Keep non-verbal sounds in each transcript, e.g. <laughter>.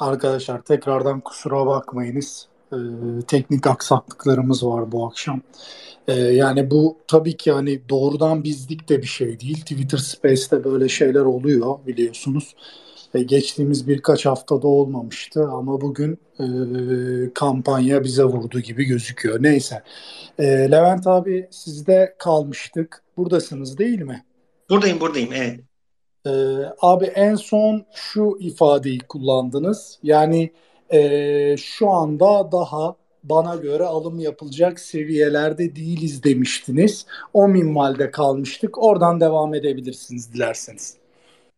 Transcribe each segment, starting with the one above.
Arkadaşlar tekrardan kusura bakmayınız. Ee, teknik aksaklıklarımız var bu akşam. Ee, yani bu tabii ki hani doğrudan bizlik de bir şey değil. Twitter Space'te böyle şeyler oluyor biliyorsunuz. Ee, geçtiğimiz birkaç haftada olmamıştı ama bugün e, kampanya bize vurdu gibi gözüküyor. Neyse. Ee, Levent abi sizde kalmıştık. Buradasınız değil mi? Buradayım buradayım evet. Ee, abi en son şu ifadeyi kullandınız. Yani e, şu anda daha bana göre alım yapılacak seviyelerde değiliz demiştiniz. O minvalde kalmıştık. Oradan devam edebilirsiniz dilerseniz.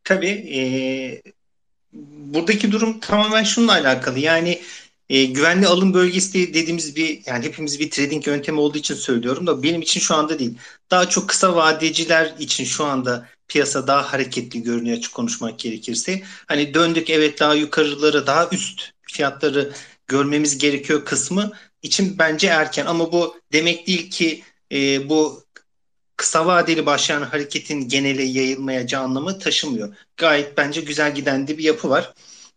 Tabii. E, buradaki durum tamamen şununla alakalı. Yani e, güvenli alım bölgesi dediğimiz bir yani hepimiz bir trading yöntemi olduğu için söylüyorum da benim için şu anda değil. Daha çok kısa vadeciler için şu anda piyasa daha hareketli görünüyor açık konuşmak gerekirse. Hani döndük evet daha yukarıları daha üst fiyatları görmemiz gerekiyor kısmı için bence erken ama bu demek değil ki e, bu kısa vadeli başlayan hareketin genele yayılmayacağı anlamı taşımıyor. Gayet bence güzel giden de bir yapı var.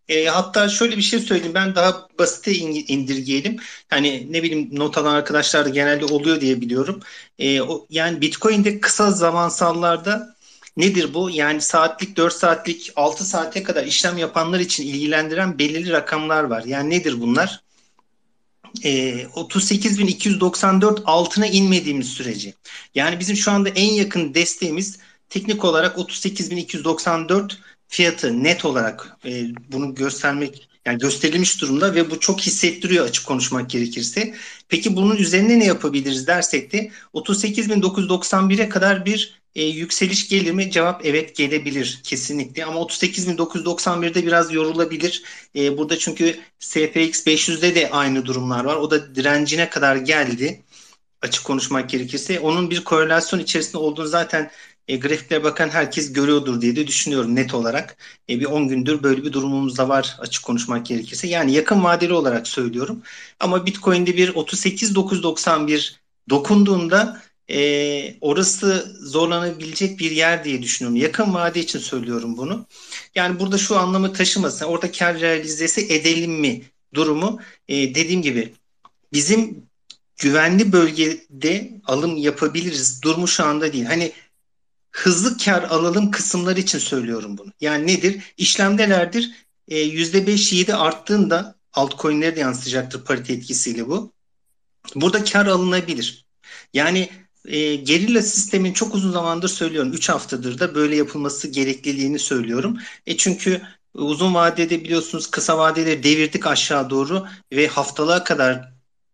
E, hatta şöyle bir şey söyleyeyim ben daha basite indirgeyelim. Hani ne bileyim not alan arkadaşlar da genelde oluyor diye biliyorum. E, o, yani Bitcoin'de kısa zamansallarda nedir bu? Yani saatlik 4 saatlik 6 saate kadar işlem yapanlar için ilgilendiren belirli rakamlar var. Yani nedir bunlar? e, 38.294 altına inmediğimiz sürece. Yani bizim şu anda en yakın desteğimiz teknik olarak 38.294 fiyatı net olarak e, bunu göstermek yani gösterilmiş durumda ve bu çok hissettiriyor açık konuşmak gerekirse. Peki bunun üzerine ne yapabiliriz dersek de 38.991'e kadar bir e, yükseliş gelir mi? Cevap evet gelebilir kesinlikle ama 38.991'de biraz yorulabilir. E, burada çünkü SPX 500'de de aynı durumlar var. O da direncine kadar geldi açık konuşmak gerekirse. Onun bir korelasyon içerisinde olduğunu zaten e, grafiklere bakan herkes görüyordur diye de düşünüyorum net olarak. E, bir 10 gündür böyle bir durumumuz da var açık konuşmak gerekirse. Yani yakın vadeli olarak söylüyorum. Ama Bitcoin'de bir 38.991 dokunduğunda e, orası zorlanabilecek bir yer diye düşünüyorum. Yakın vade için söylüyorum bunu. Yani burada şu anlamı taşımasın. Orada kar realizesi edelim mi durumu e, dediğim gibi bizim güvenli bölgede alım yapabiliriz. Durumu şu anda değil. Hani hızlı kar alalım kısımlar için söylüyorum bunu. Yani nedir? İşlemdelerdir. E, %5-7 arttığında altcoin'lere de yansıyacaktır parite etkisiyle bu. Burada kar alınabilir. Yani e, gerilla sistemin çok uzun zamandır söylüyorum. 3 haftadır da böyle yapılması gerekliliğini söylüyorum. E çünkü uzun vadede biliyorsunuz kısa vadede devirdik aşağı doğru ve haftalığa kadar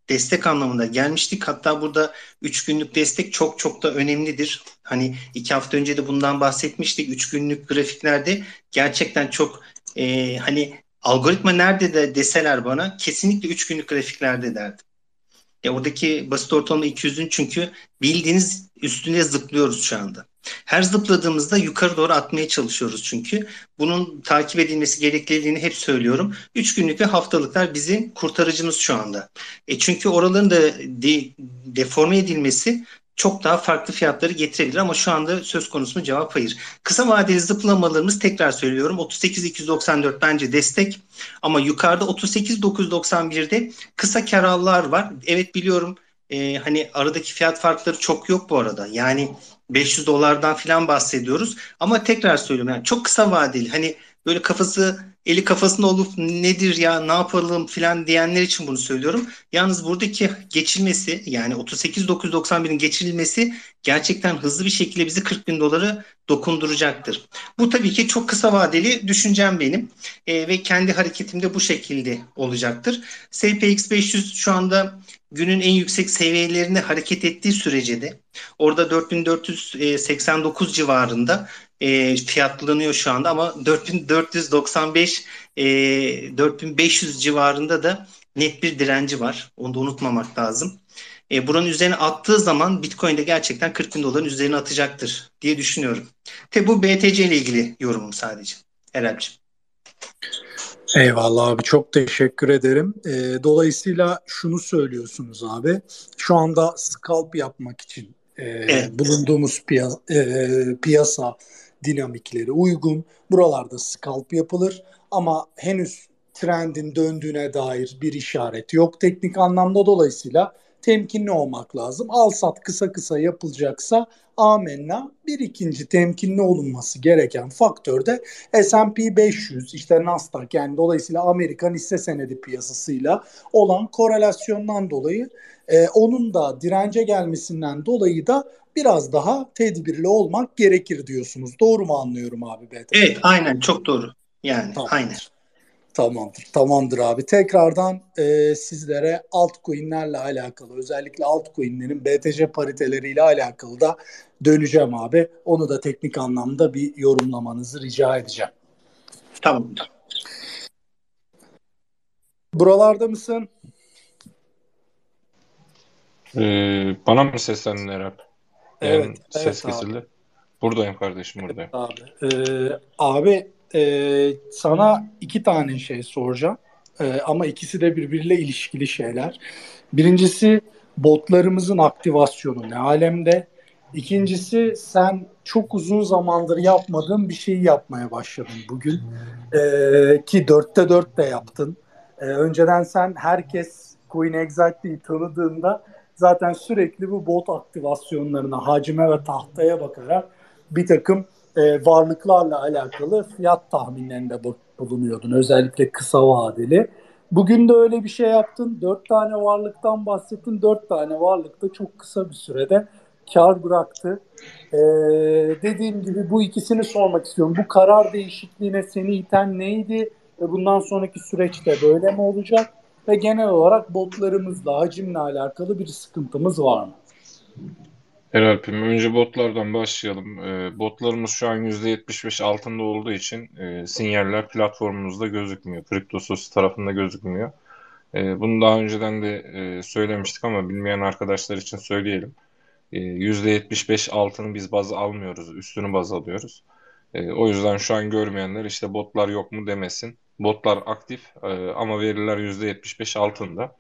destek anlamında gelmiştik. Hatta burada 3 günlük destek çok çok da önemlidir. Hani 2 hafta önce de bundan bahsetmiştik. 3 günlük grafiklerde gerçekten çok e, hani algoritma nerede de deseler bana kesinlikle 3 günlük grafiklerde derdim. Ya oradaki basit ortalama 200'ün çünkü bildiğiniz üstüne zıplıyoruz şu anda. Her zıpladığımızda yukarı doğru atmaya çalışıyoruz çünkü. Bunun takip edilmesi gerekliliğini hep söylüyorum. 3 günlük ve haftalıklar bizim kurtarıcımız şu anda. E çünkü oraların da de, deforme edilmesi çok daha farklı fiyatları getirebilir ama şu anda söz konusu mu cevap hayır. Kısa vadeli zıplamalarımız tekrar söylüyorum 38.294 bence destek ama yukarıda 38.991'de kısa karallar var. Evet biliyorum e, hani aradaki fiyat farkları çok yok bu arada. Yani 500 dolardan falan bahsediyoruz ama tekrar söylüyorum yani çok kısa vadeli hani böyle kafası eli kafasında olup nedir ya ne yapalım filan diyenler için bunu söylüyorum. Yalnız buradaki geçilmesi yani 38.991'in geçirilmesi gerçekten hızlı bir şekilde bizi 40 bin doları dokunduracaktır. Bu tabii ki çok kısa vadeli düşüncem benim e, ve kendi hareketimde bu şekilde olacaktır. SPX 500 şu anda günün en yüksek seviyelerine hareket ettiği sürece de orada 4489 civarında e, fiyatlanıyor şu anda ama 4495 e, 4500 civarında da net bir direnci var. Onu da unutmamak lazım. E, buranın üzerine attığı zaman Bitcoin'de gerçekten 40 bin doların üzerine atacaktır diye düşünüyorum. Tabi bu BTC ile ilgili yorumum sadece. Erel'ciğim. Eyvallah abi çok teşekkür ederim. E, dolayısıyla şunu söylüyorsunuz abi. Şu anda scalp yapmak için e, evet. bulunduğumuz piya, e, piyasa dinamikleri uygun. Buralarda scalp yapılır ama henüz trendin döndüğüne dair bir işaret yok teknik anlamda dolayısıyla temkinli olmak lazım. Al sat kısa kısa yapılacaksa amenna bir ikinci temkinli olunması gereken faktör de S&P 500 işte Nasdaq yani dolayısıyla Amerikan hisse senedi piyasasıyla olan korelasyondan dolayı e, onun da dirence gelmesinden dolayı da biraz daha tedbirli olmak gerekir diyorsunuz. Doğru mu anlıyorum abi? BTC? Evet aynen çok doğru. Yani tamam. aynen. Tamamdır. Tamamdır abi. Tekrardan e, sizlere altcoin'lerle alakalı özellikle altcoin'lerin BTC pariteleriyle alakalı da döneceğim abi. Onu da teknik anlamda bir yorumlamanızı rica edeceğim. Tamam. Buralarda mısın? Ee, bana mı seslendin Erap? Evet. Yani ses evet kesildi. Abi. Buradayım kardeşim buradayım. Evet, abi. Ee, abi e, sana iki tane şey soracağım. E, ama ikisi de birbiriyle ilişkili şeyler. Birincisi botlarımızın aktivasyonu ne alemde? İkincisi sen çok uzun zamandır yapmadığın bir şeyi yapmaya başladın bugün. E, ki dörtte dört de yaptın. E, önceden sen herkes Coin Exactly'yi tanıdığında zaten sürekli bu bot aktivasyonlarına, hacime ve tahtaya bakarak bir takım e, varlıklarla alakalı fiyat tahminlerinde bulunuyordun. Özellikle kısa vadeli. Bugün de öyle bir şey yaptın. Dört tane varlıktan bahsettin. Dört tane varlık da çok kısa bir sürede kar bıraktı. Ee, dediğim gibi bu ikisini sormak istiyorum. Bu karar değişikliğine seni iten neydi? Ve bundan sonraki süreçte böyle mi olacak? Ve genel olarak botlarımızla, hacimle alakalı bir sıkıntımız var mı? Eralp'im önce botlardan başlayalım. E, botlarımız şu an %75 altında olduğu için e, sinyaller platformumuzda gözükmüyor. CryptoSource tarafında gözükmüyor. E, bunu daha önceden de e, söylemiştik ama bilmeyen arkadaşlar için söyleyelim. E, %75 altını biz baz almıyoruz. Üstünü baz alıyoruz. E, o yüzden şu an görmeyenler işte botlar yok mu demesin. Botlar aktif e, ama veriler %75 altında.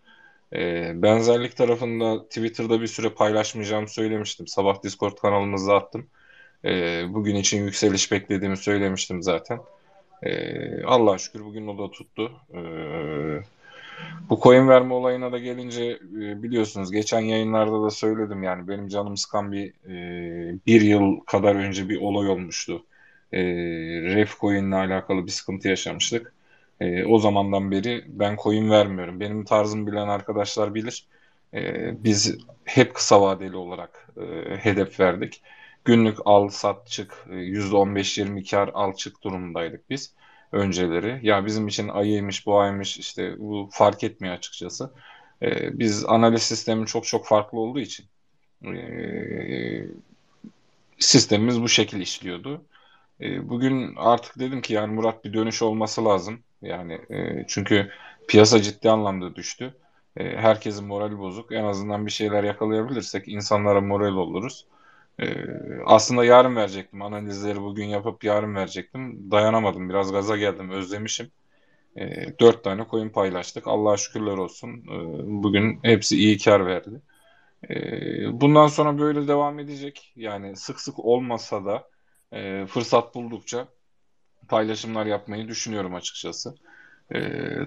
E, benzerlik tarafında Twitter'da bir süre paylaşmayacağımı söylemiştim. Sabah Discord kanalımızda attım. E, bugün için yükseliş beklediğimi söylemiştim zaten. E, Allah'a şükür bugün o da tuttu. E, bu coin verme olayına da gelince e, biliyorsunuz geçen yayınlarda da söyledim yani benim canım sıkan bir e, bir yıl kadar önce bir olay olmuştu. E, Ref coin ile alakalı bir sıkıntı yaşamıştık. E, o zamandan beri ben coin vermiyorum. Benim tarzım bilen arkadaşlar bilir. E, biz hep kısa vadeli olarak e, hedef verdik. Günlük al sat çık %15-20 kar al çık durumundaydık biz önceleri. Ya bizim için ayıymış bu aymış işte bu fark etmiyor açıkçası. E, biz analiz sistemi çok çok farklı olduğu için e, sistemimiz bu şekil işliyordu. E, bugün artık dedim ki yani Murat bir dönüş olması lazım. Yani e, çünkü piyasa ciddi anlamda düştü. E, herkesin morali bozuk. En azından bir şeyler yakalayabilirsek insanlara moral oluruz. E, aslında yarın verecektim. Analizleri bugün yapıp yarın verecektim. Dayanamadım. Biraz gaza geldim. Özlemişim. E, dört tane coin paylaştık. Allah'a şükürler olsun. E, bugün hepsi iyi kar verdi. E, bundan sonra böyle devam edecek. Yani sık sık olmasa da e, fırsat buldukça paylaşımlar yapmayı düşünüyorum açıkçası. Ee,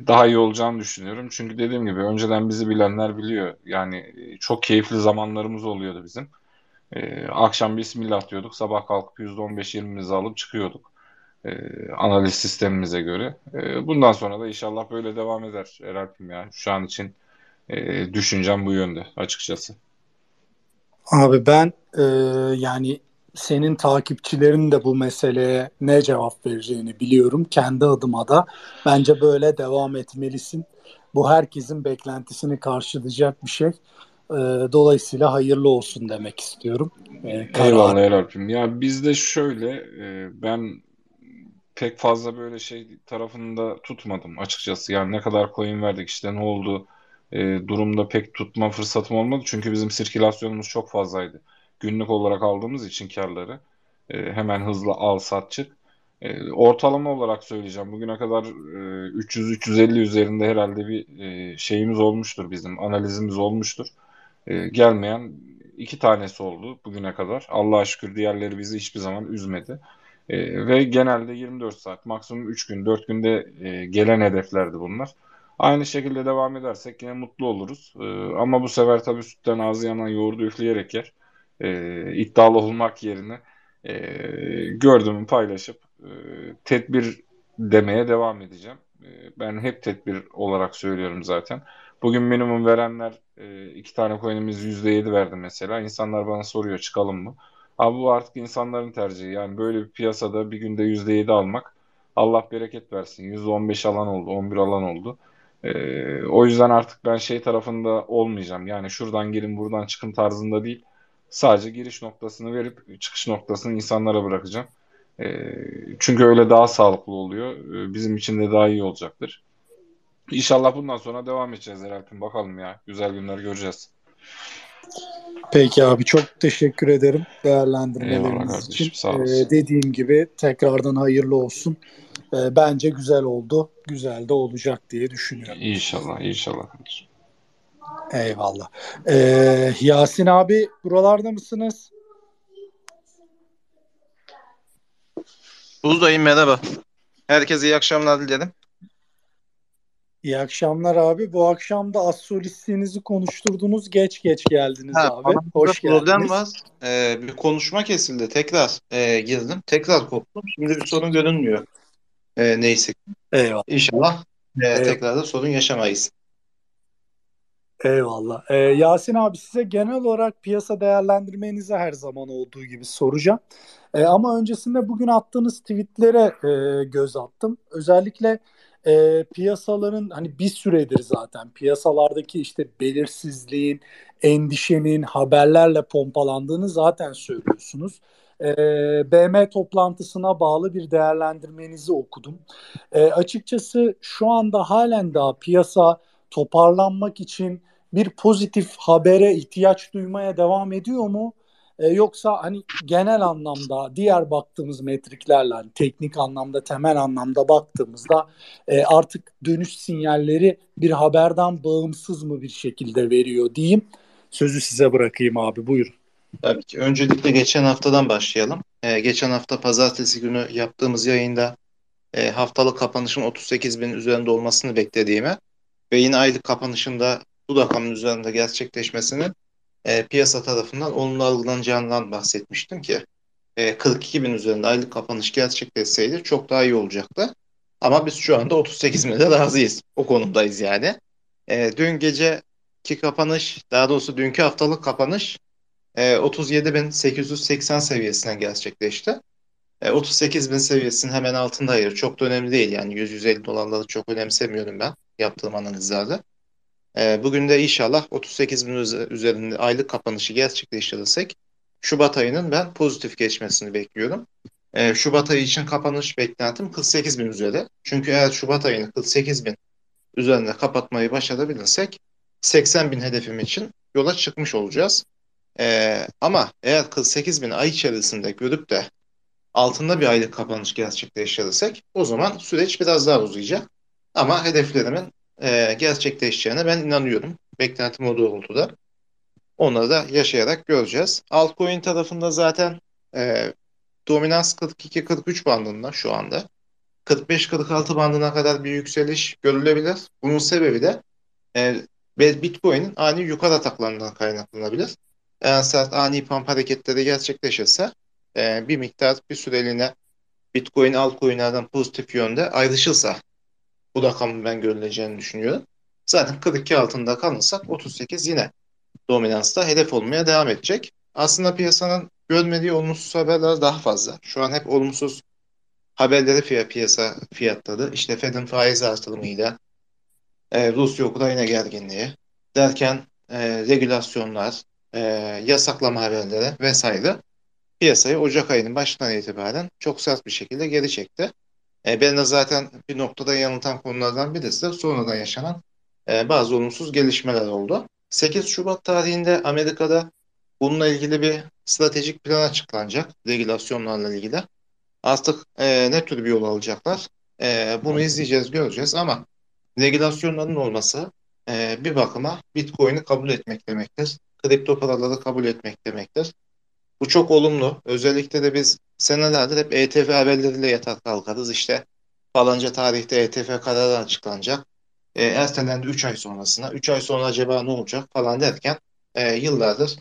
daha iyi olacağını düşünüyorum. Çünkü dediğim gibi önceden bizi bilenler biliyor. Yani e, çok keyifli zamanlarımız oluyordu bizim. Ee, akşam bismillah diyorduk. Sabah kalkıp %15-20'mizi alıp çıkıyorduk. Ee, analiz sistemimize göre. Ee, bundan sonra da inşallah böyle devam eder Eralp'im ya. Şu an için e, düşüncem bu yönde açıkçası. Abi ben e, yani senin takipçilerin de bu meseleye ne cevap vereceğini biliyorum. Kendi adıma da bence böyle devam etmelisin. Bu herkesin beklentisini karşılayacak bir şey. Ee, dolayısıyla hayırlı olsun demek istiyorum. Ee, Eyvallah Eralp'im. Ya bizde şöyle e, ben pek fazla böyle şey tarafında tutmadım açıkçası. Yani ne kadar coin verdik işte ne oldu e, durumda pek tutma fırsatım olmadı. Çünkü bizim sirkülasyonumuz çok fazlaydı günlük olarak aldığımız için karları e, hemen hızlı al sat çık. E, ortalama olarak söyleyeceğim. Bugüne kadar e, 300-350 üzerinde herhalde bir e, şeyimiz olmuştur bizim. Analizimiz olmuştur. E, gelmeyen iki tanesi oldu bugüne kadar. Allah'a şükür diğerleri bizi hiçbir zaman üzmedi. E, ve genelde 24 saat, maksimum 3 gün, 4 günde e, gelen hedeflerdi bunlar. Aynı şekilde devam edersek yine mutlu oluruz. E, ama bu sefer tabii sütten ağzı yanan yoğurdu üfleyerek yer. E, iddialı olmak yerine e, gördüğümü paylaşıp e, tedbir demeye devam edeceğim. E, ben hep tedbir olarak söylüyorum zaten. Bugün minimum verenler e, iki tane coin'imiz %7 verdi mesela. İnsanlar bana soruyor çıkalım mı? Abi bu artık insanların tercihi. Yani böyle bir piyasada bir günde %7 almak Allah bereket versin. %15 alan oldu, 11 alan oldu. Ee, o yüzden artık ben şey tarafında olmayacağım. Yani şuradan girin buradan çıkın tarzında değil. Sadece giriş noktasını verip çıkış noktasını insanlara bırakacağım. Ee, çünkü öyle daha sağlıklı oluyor. Ee, bizim için de daha iyi olacaktır. İnşallah bundan sonra devam edeceğiz Eralp'in. Bakalım ya. Güzel günler göreceğiz. Peki abi çok teşekkür ederim değerlendirmeleriniz için. Ee, dediğim gibi tekrardan hayırlı olsun. Ee, bence güzel oldu. Güzel de olacak diye düşünüyorum. İnşallah, inşallah. Eyvallah. Ee, Yasin abi buralarda mısınız? Buzdayım merhaba. Herkese iyi akşamlar dilerim. İyi akşamlar abi. Bu akşam da astrolistliğinizi konuşturdunuz. Geç geç geldiniz ha, abi. Hoş geldiniz. Problem var. Ee, bir konuşma kesildi. Tekrar e, girdim. Tekrar koptum. Şimdi bir sorun görünmüyor. E, neyse. Eyvallah. İnşallah e, tekrar da sorun yaşamayız. Eyvallah. Ee, Yasin abi size genel olarak piyasa değerlendirmenizi her zaman olduğu gibi soracağım. Ee, ama öncesinde bugün attığınız tweetlere e, göz attım. Özellikle e, piyasaların hani bir süredir zaten piyasalardaki işte belirsizliğin, endişenin haberlerle pompalandığını zaten söylüyorsunuz. E, BM toplantısına bağlı bir değerlendirmenizi okudum. E, açıkçası şu anda halen daha piyasa toparlanmak için bir pozitif habere ihtiyaç duymaya devam ediyor mu? E, yoksa hani genel anlamda diğer baktığımız metriklerle hani teknik anlamda temel anlamda baktığımızda e, artık dönüş sinyalleri bir haberden bağımsız mı bir şekilde veriyor diyeyim. Sözü size bırakayım abi buyurun. Tabii ki. Öncelikle geçen haftadan başlayalım. Ee, geçen hafta pazartesi günü yaptığımız yayında e, haftalık kapanışın 38 bin üzerinde olmasını beklediğime ve yine aylık kapanışında bu rakamın üzerinde gerçekleşmesini e, piyasa tarafından olumlu algılanacağından bahsetmiştim ki e, 42 bin üzerinde aylık kapanış gerçekleşseydi çok daha iyi olacaktı. Ama biz şu anda 38 binde razıyız. O konumdayız yani. E, dün geceki kapanış, daha doğrusu dünkü haftalık kapanış e, 37.880 seviyesinden gerçekleşti. E, 38 bin seviyesinin hemen altında. Çok da önemli değil yani 100-150 dolarları çok önemsemiyorum ben yaptığım analizlerde. E, bugün de inşallah 38 bin üzerinde aylık kapanışı gerçekleştirirsek Şubat ayının ben pozitif geçmesini bekliyorum. E, Şubat ayı için kapanış beklentim 48 bin üzeri. Çünkü eğer Şubat ayını 48 bin üzerinde kapatmayı başarabilirsek 80 bin hedefim için yola çıkmış olacağız. E, ama eğer 48 bin ay içerisinde görüp de altında bir aylık kapanış gerçekleştirirsek o zaman süreç biraz daha uzayacak. Ama hedeflerimin e, gerçekleşeceğine ben inanıyorum. Beklentim o doğrultuda. Onları da yaşayarak göreceğiz. Altcoin tarafında zaten e, dominans 42-43 bandında şu anda. 45-46 bandına kadar bir yükseliş görülebilir. Bunun sebebi de e, Bitcoin'in ani yukarı ataklarından kaynaklanabilir. Eğer sert ani pump hareketleri gerçekleşirse e, bir miktar bir süreliğine Bitcoin altcoin'lerden pozitif yönde ayrışırsa bu rakamın ben görüleceğini düşünüyorum. Zaten 42 altında kalırsak 38 yine dominansta hedef olmaya devam edecek. Aslında piyasanın görmediği olumsuz haberler daha fazla. Şu an hep olumsuz haberleri fiyat, piyasa fiyatladı. İşte Fed'in faiz artırımıyla e, Rusya-Ukrayna gerginliği derken e, regülasyonlar, e, yasaklama haberleri vesaire piyasayı Ocak ayının başından itibaren çok sert bir şekilde geri çekti. E, beni de zaten bir noktada yanıltan konulardan birisi de sonradan yaşanan e, bazı olumsuz gelişmeler oldu. 8 Şubat tarihinde Amerika'da bununla ilgili bir stratejik plan açıklanacak regülasyonlarla ilgili. Artık e, ne tür bir yol alacaklar? E, bunu izleyeceğiz, göreceğiz ama regülasyonların olması e, bir bakıma Bitcoin'i kabul etmek demektir. Kripto paraları kabul etmek demektir. Bu çok olumlu. Özellikle de biz senelerdir hep ETF haberleriyle yatar kalkarız. İşte falanca tarihte ETF kararı açıklanacak. E, ertelendi 3 ay sonrasına. 3 ay sonra acaba ne olacak falan derken e, yıllardır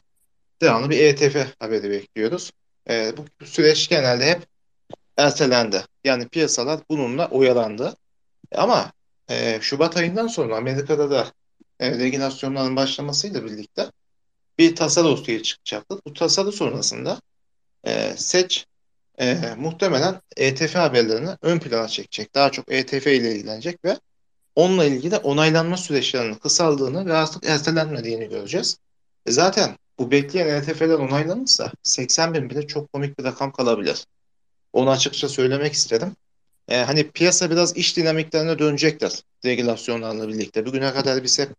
devamlı bir ETF haberi bekliyoruz. E, bu süreç genelde hep ertelendi. Yani piyasalar bununla oyalandı. Ama e, Şubat ayından sonra Amerika'da da e, regülasyonların başlamasıyla birlikte bir tasarı ortaya çıkacaktı. Bu tasarı sonrasında e, seç e, muhtemelen ETF haberlerini ön plana çekecek. Daha çok ETF ile ilgilenecek ve onunla ilgili onaylanma süreçlerinin kısaldığını ve artık ertelenmediğini göreceğiz. E zaten bu bekleyen ETF'ler onaylanırsa 80 bin bile çok komik bir rakam kalabilir. Onu açıkça söylemek istedim. E, hani piyasa biraz iş dinamiklerine dönecektir regülasyonlarla birlikte. Bugüne kadar biz hep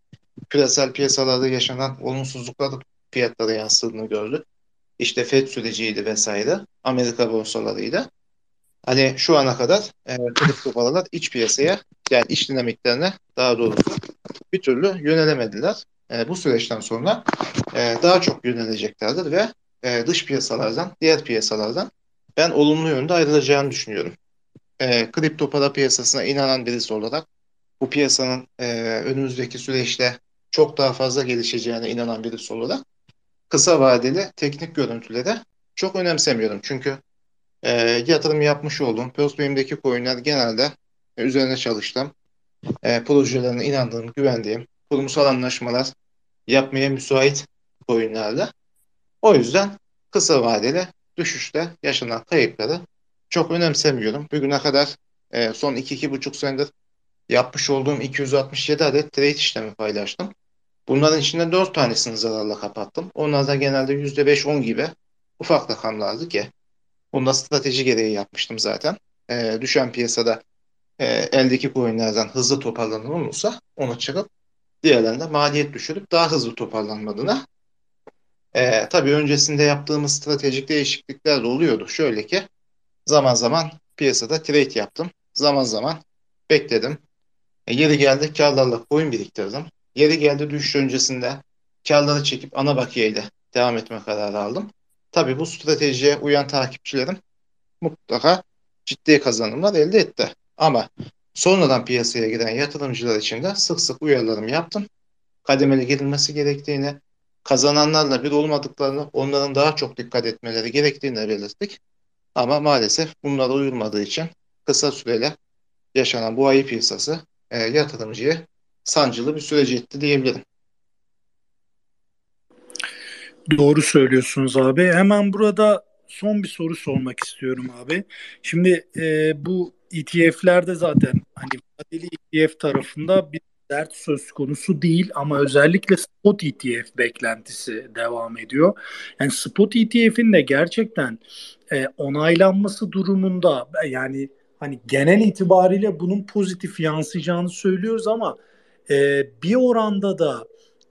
küresel piyasalarda yaşanan olumsuzluklar fiyatlara yansıdığını gördük. İşte FED süreciydi vesaire. Amerika borsalarıydı. Hani şu ana kadar e, kripto paralar iç piyasaya yani iç dinamiklerine daha doğrusu bir türlü yönelemediler. E, bu süreçten sonra e, daha çok yöneleceklerdir ve e, dış piyasalardan, diğer piyasalardan ben olumlu yönde ayrılacağını düşünüyorum. E, kripto para piyasasına inanan birisi olarak bu piyasanın e, önümüzdeki süreçte çok daha fazla gelişeceğine inanan birisi olarak kısa vadeli teknik görüntüleri çok önemsemiyorum. Çünkü e, yatırım yapmış olduğum portföyümdeki coinler genelde e, üzerine çalıştım. E, projelerine inandığım, güvendiğim, kurumsal anlaşmalar yapmaya müsait coinlerle. O yüzden kısa vadeli düşüşte yaşanan kayıpları çok önemsemiyorum. Bugüne kadar e, son 2-2,5 senedir yapmış olduğum 267 adet trade işlemi paylaştım. Bunların içinde 4 tanesini zararla kapattım. Onlar da genelde %5-10 gibi ufak rakamlardı ki Bunda strateji gereği yapmıştım zaten. E, düşen piyasada e, eldeki coinlerden hızlı toparlanma olursa onu çıkıp diğerlerinde maliyet düşürüp daha hızlı toparlanmadığına e, tabii öncesinde yaptığımız stratejik değişiklikler de oluyordu. Şöyle ki zaman zaman piyasada trade yaptım. Zaman zaman bekledim. E, yeri geldi karlarla coin biriktirdim. Yeri geldi düşüş öncesinde karları çekip ana bakiyeyle devam etme kararı aldım. Tabii bu stratejiye uyan takipçilerim mutlaka ciddi kazanımlar elde etti. Ama sonradan piyasaya giren yatırımcılar için de sık sık uyarılarımı yaptım. Kademeli girilmesi gerektiğini, kazananlarla bir olmadıklarını, onların daha çok dikkat etmeleri gerektiğini belirttik. Ama maalesef bunlara uyulmadığı için kısa süreli yaşanan bu ayı piyasası e, yatırımcıya sancılı bir süreci etti diyebilirim. Doğru söylüyorsunuz abi. Hemen burada son bir soru sormak istiyorum abi. Şimdi e, bu ETF'lerde zaten hani vadeli ETF tarafında bir dert söz konusu değil ama özellikle spot ETF beklentisi devam ediyor. Yani spot ETF'in de gerçekten e, onaylanması durumunda yani hani genel itibariyle bunun pozitif yansıyacağını söylüyoruz ama e, bir oranda da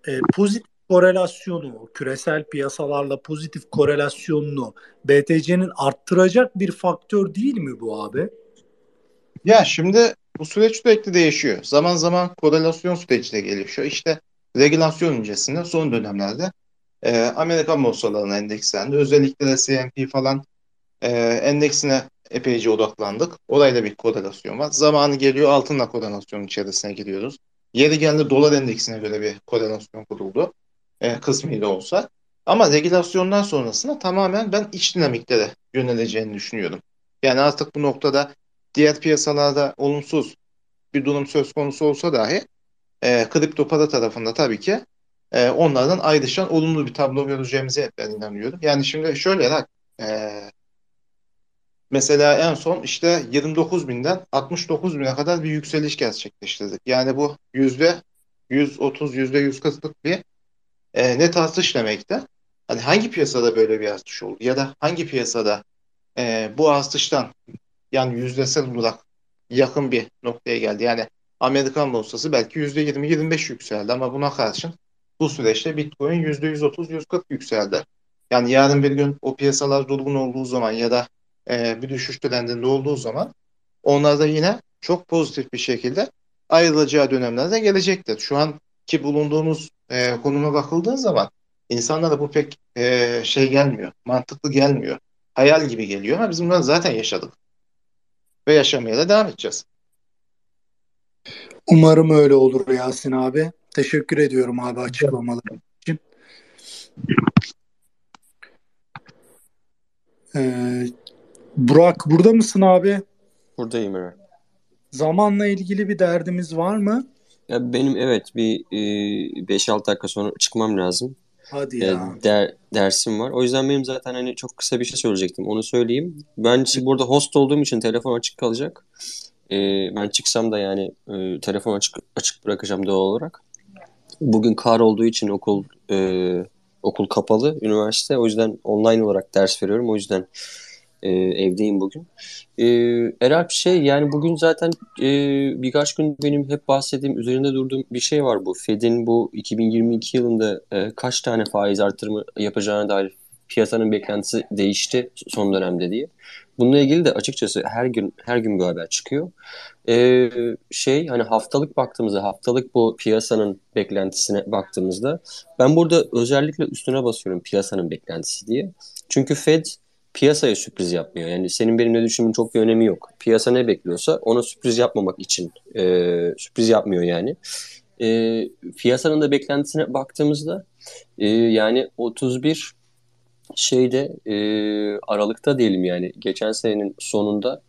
e, pozitif korelasyonu, küresel piyasalarla pozitif korelasyonunu BTC'nin arttıracak bir faktör değil mi bu abi? Ya şimdi bu süreç sürekli değişiyor. Zaman zaman korelasyon süreci de gelişiyor. İşte regülasyon öncesinde son dönemlerde e, Amerikan borsalarına endekslendi. Özellikle de S&P falan e, endeksine epeyce odaklandık. Orayla bir korelasyon var. Zamanı geliyor altınla korelasyon içerisine giriyoruz. Yeri geldi dolar endeksine göre bir korelasyon kuruldu e, kısmıyla olsa. Ama regülasyondan sonrasında tamamen ben iç dinamiklere yöneleceğini düşünüyorum. Yani artık bu noktada diğer piyasalarda olumsuz bir durum söz konusu olsa dahi e, kripto para tarafında tabii ki e, onlardan ayrışan olumlu bir tablo göreceğimize ben inanıyorum. Yani şimdi şöyle bak e, mesela en son işte 29 binden 69 bine kadar bir yükseliş gerçekleştirdik. Yani bu yüzde 130 yüzde 140'lık bir e, net artış demekte. Hani hangi piyasada böyle bir artış oldu ya da hangi piyasada e, bu artıştan yani yüzdesel olarak yakın bir noktaya geldi. Yani Amerikan borsası belki %20-25 yükseldi ama buna karşın bu süreçte Bitcoin %130-140 yükseldi. Yani yarın bir gün o piyasalar durgun olduğu zaman ya da e, bir düşüş trendinde olduğu zaman onlar da yine çok pozitif bir şekilde ayrılacağı dönemlerde gelecektir. Şu an ki bulunduğumuz e, konuma bakıldığı zaman insanlara bu pek e, şey gelmiyor, mantıklı gelmiyor. hayal gibi geliyor ama biz bunları zaten yaşadık. Ve yaşamaya da devam edeceğiz. Umarım öyle olur Yasin abi. Teşekkür ediyorum abi açıklamalar için. Ee, Burak burada mısın abi? Buradayım evet. Zamanla ilgili bir derdimiz var mı? Ya benim evet bir e, 5-6 dakika sonra çıkmam lazım. Hadi E, ya. der, dersim var. O yüzden benim zaten hani çok kısa bir şey söyleyecektim. Onu söyleyeyim. Ben şimdi burada host olduğum için telefon açık kalacak. E, ben çıksam da yani e, telefon açık açık bırakacağım doğal olarak. Bugün kar olduğu için okul e, okul kapalı, üniversite. O yüzden online olarak ders veriyorum. O yüzden e, evdeyim bugün. E, Eralp şey yani bugün zaten e, birkaç gün benim hep bahsettiğim, üzerinde durduğum bir şey var bu. Fed'in bu 2022 yılında e, kaç tane faiz artırımı yapacağına dair piyasanın beklentisi değişti son dönemde diye. Bununla ilgili de açıkçası her gün her gün bir haber çıkıyor. Ee, şey hani haftalık baktığımızda haftalık bu piyasanın beklentisine baktığımızda ben burada özellikle üstüne basıyorum piyasanın beklentisi diye. Çünkü Fed piyasaya sürpriz yapmıyor. Yani senin benim ne düşünümün çok bir önemi yok. Piyasa ne bekliyorsa ona sürpriz yapmamak için e, sürpriz yapmıyor yani. E, piyasanın da beklentisine baktığımızda e, yani 31 şeyde e, Aralık'ta diyelim yani geçen senenin sonunda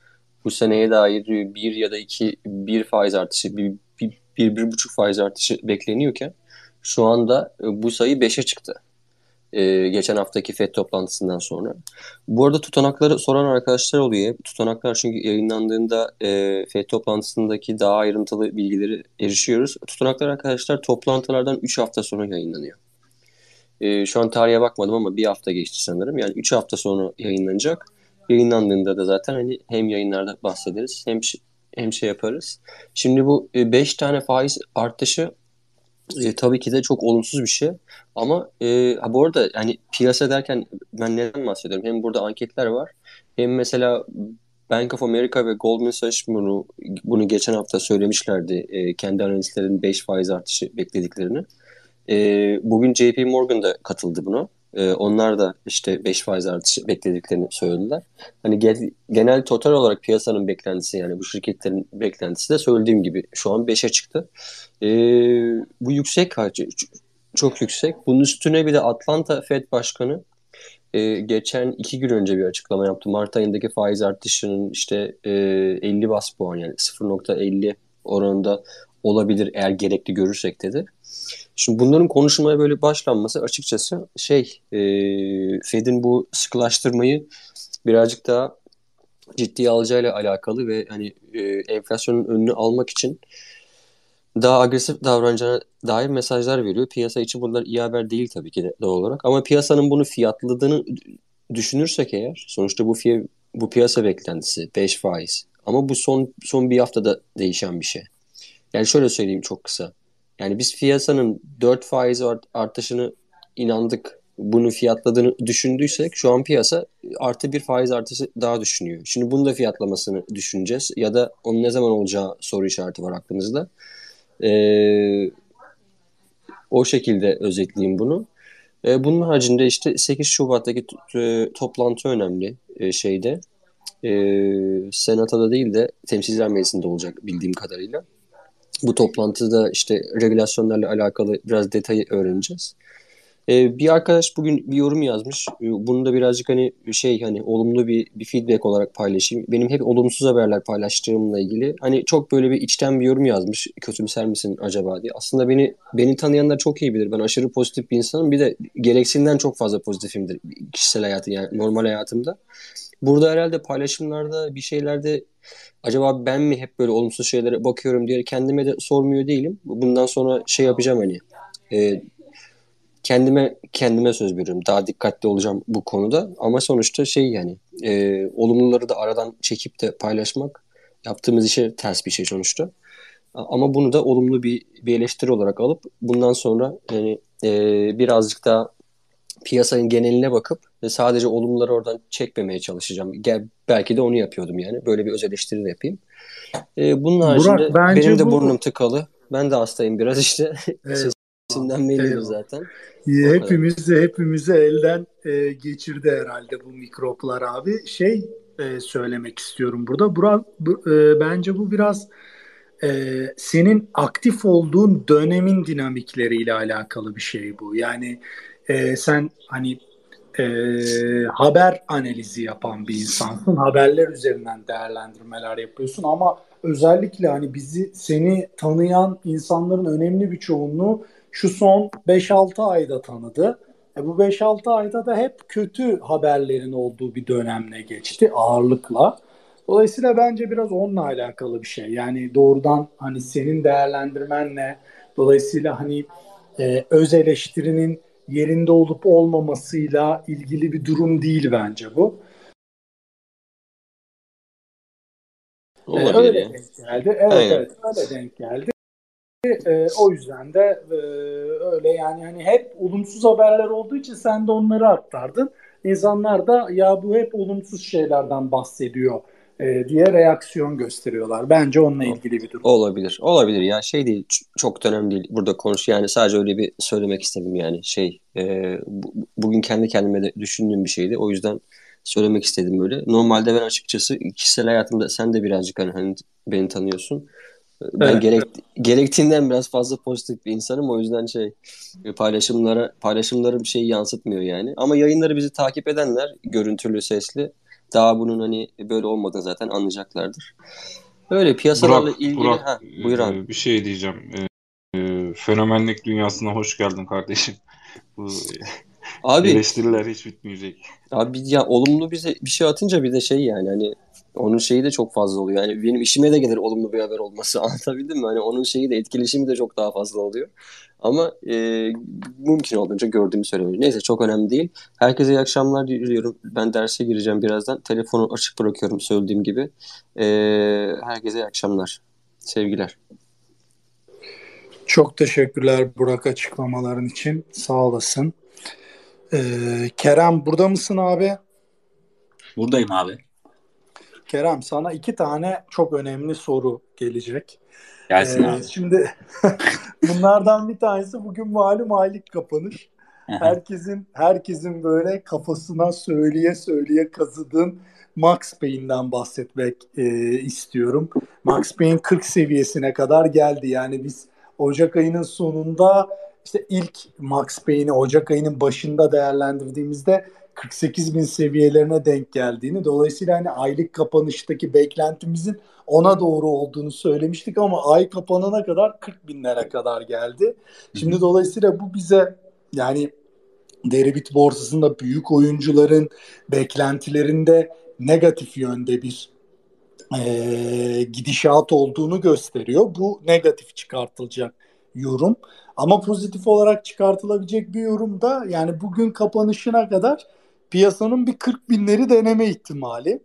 bu seneye dair bir ya da iki bir faiz artışı bir, bir, bir, bir buçuk faiz artışı bekleniyorken şu anda e, bu sayı 5'e çıktı. E, geçen haftaki FED toplantısından sonra. Bu arada tutanakları soran arkadaşlar oluyor. Tutanaklar çünkü yayınlandığında e, FED toplantısındaki daha ayrıntılı bilgileri erişiyoruz. Tutanaklar arkadaşlar toplantılardan 3 hafta sonra yayınlanıyor. E, şu an tarihe bakmadım ama bir hafta geçti sanırım. Yani 3 hafta sonra yayınlanacak. Yayınlandığında da zaten hani hem yayınlarda bahsederiz hem hem şey yaparız. Şimdi bu 5 tane faiz artışı e, tabii ki de çok olumsuz bir şey. Ama e, ha bu arada yani piyasa derken ben neden bahsediyorum? Hem burada anketler var. Hem mesela Bank of America ve Goldman Sachs bunu, bunu geçen hafta söylemişlerdi. E, kendi analistlerin 5 faiz artışı beklediklerini. E, bugün JP Morgan da katıldı buna. E, onlar da işte 5 faiz artışı beklediklerini söylediler. Hani ge- genel total olarak piyasanın beklentisi yani bu şirketlerin beklentisi de söylediğim gibi şu an 5'e çıktı. E, bu yüksek çok yüksek. Bunun üstüne bir de Atlanta Fed Başkanı e, geçen iki gün önce bir açıklama yaptı. Mart ayındaki faiz artışının işte e, 50 bas puan yani 0.50 oranında olabilir eğer gerekli görürsek dedi. Şimdi bunların konuşmaya böyle başlanması açıkçası şey e, Fed'in bu sıkılaştırmayı birazcık daha ciddiye alacağıyla alakalı ve hani e, enflasyonun önünü almak için daha agresif davranacağına dair mesajlar veriyor. Piyasa için bunlar iyi haber değil tabii ki de doğal olarak. Ama piyasanın bunu fiyatladığını düşünürsek eğer sonuçta bu fiy bu piyasa beklentisi 5 faiz. Ama bu son son bir haftada değişen bir şey. Yani şöyle söyleyeyim çok kısa. Yani biz piyasanın 4 faiz artışını inandık. Bunu fiyatladığını düşündüysek şu an piyasa artı bir faiz artışı daha düşünüyor. Şimdi bunu da fiyatlamasını düşüneceğiz. Ya da onun ne zaman olacağı soru işareti var aklımızda. Ee, o şekilde özetleyeyim bunu. Ee, bunun haricinde işte 8 Şubat'taki e, toplantı önemli e, şeyde. E, Senato'da değil de Temsilciler Meclisi'nde olacak bildiğim kadarıyla. Bu toplantıda işte regülasyonlarla alakalı biraz detayı öğreneceğiz. Ee, bir arkadaş bugün bir yorum yazmış. Ee, bunu da birazcık hani şey hani olumlu bir, bir feedback olarak paylaşayım. Benim hep olumsuz haberler paylaştığımla ilgili. Hani çok böyle bir içten bir yorum yazmış. Kötümser misin acaba diye. Aslında beni beni tanıyanlar çok iyi bilir. Ben aşırı pozitif bir insanım. Bir de gereksinden çok fazla pozitifimdir kişisel hayatı yani normal hayatımda. Burada herhalde paylaşımlarda bir şeylerde acaba ben mi hep böyle olumsuz şeylere bakıyorum diye kendime de sormuyor değilim. Bundan sonra şey yapacağım hani e, kendime kendime söz veriyorum. Daha dikkatli olacağım bu konuda. Ama sonuçta şey yani e, olumluları da aradan çekip de paylaşmak yaptığımız işe ters bir şey sonuçta. Ama bunu da olumlu bir, bir eleştiri olarak alıp bundan sonra yani e, birazcık daha piyasanın geneline bakıp sadece olumluları oradan çekmemeye çalışacağım. Gel, belki de onu yapıyordum yani. Böyle bir öz eleştiri de yapayım. E, bunun haricinde Burak, benim de bu... burnum tıkalı. Ben de hastayım biraz işte. <laughs> Evet. Sesinden bellidir zaten. Hepimizi hepimizi elden e, geçirdi herhalde bu mikroplar abi. Şey e, söylemek istiyorum burada. Burak, bu, e, bence bu biraz e, senin aktif olduğun dönemin dinamikleriyle alakalı bir şey bu. Yani e, sen hani e, haber analizi yapan bir insansın. Haberler üzerinden değerlendirmeler yapıyorsun ama özellikle hani bizi seni tanıyan insanların önemli bir çoğunluğu şu son 5-6 ayda tanıdı. E bu 5-6 ayda da hep kötü haberlerin olduğu bir dönemle geçti ağırlıkla. Dolayısıyla bence biraz onunla alakalı bir şey. Yani doğrudan hani senin değerlendirmenle dolayısıyla hani e, öz eleştirinin yerinde olup olmamasıyla ilgili bir durum değil bence bu. Olabilir öyle yani. denk geldi. Evet, Aynen. evet öyle denk geldi. E, o yüzden de e, öyle yani hani hep olumsuz haberler olduğu için sen de onları aktardın. İnsanlar da ya bu hep olumsuz şeylerden bahsediyor e, diye reaksiyon gösteriyorlar. Bence onunla ilgili bir durum. Olabilir. Olabilir ya şey değil çok önemli değil burada konuş yani sadece öyle bir söylemek istedim yani şey e, bu, bugün kendi kendime de düşündüğüm bir şeydi. O yüzden söylemek istedim böyle. Normalde ben açıkçası kişisel hayatımda sen de birazcık hani, hani beni tanıyorsun. Ben evet. gerek, gerektiğinden biraz fazla pozitif bir insanım. O yüzden şey paylaşımlara paylaşımlarım şeyi yansıtmıyor yani. Ama yayınları bizi takip edenler görüntülü sesli daha bunun hani böyle olmadığını zaten anlayacaklardır. Öyle piyasalarla Burak, ilgili Burak, ha, buyur abi. E, bir şey diyeceğim. E, e, fenomenlik dünyasına hoş geldin kardeşim. <laughs> Bu Abi eleştiriler hiç bitmeyecek. Abi ya olumlu bize bir şey atınca bir de şey yani hani onun şeyi de çok fazla oluyor. Yani benim işime de gelir olumlu bir haber olması. <laughs> Anlatabildim mi? Hani onun şeyi de etkileşimi de çok daha fazla oluyor. Ama e, mümkün olduğunca gördüğümü söylemeliyim. Neyse çok önemli değil. Herkese iyi akşamlar diliyorum. Ben derse gireceğim birazdan. Telefonu açık bırakıyorum söylediğim gibi. E, herkese iyi akşamlar. Sevgiler. Çok teşekkürler Burak açıklamaların için. Sağ olasın. Ee, Kerem burada mısın abi? Buradayım abi. Kerem sana iki tane çok önemli soru gelecek. Gelsin ee, abi. Şimdi <laughs> bunlardan bir tanesi bugün malum aylık kapanış. herkesin herkesin böyle kafasına söyleye söyleye kazıdığın Max Payne'den bahsetmek e, istiyorum. Max Payne 40 seviyesine kadar geldi. Yani biz Ocak ayının sonunda işte ilk Max Payne'i Ocak ayının başında değerlendirdiğimizde 48 bin seviyelerine denk geldiğini dolayısıyla hani aylık kapanıştaki beklentimizin ona doğru olduğunu söylemiştik ama ay kapanana kadar 40 binlere kadar geldi. Şimdi Hı-hı. dolayısıyla bu bize yani Deribit borsasında büyük oyuncuların beklentilerinde negatif yönde bir e, gidişat olduğunu gösteriyor. Bu negatif çıkartılacak yorum. Ama pozitif olarak çıkartılabilecek bir yorum da yani bugün kapanışına kadar piyasanın bir 40 binleri deneme ihtimali.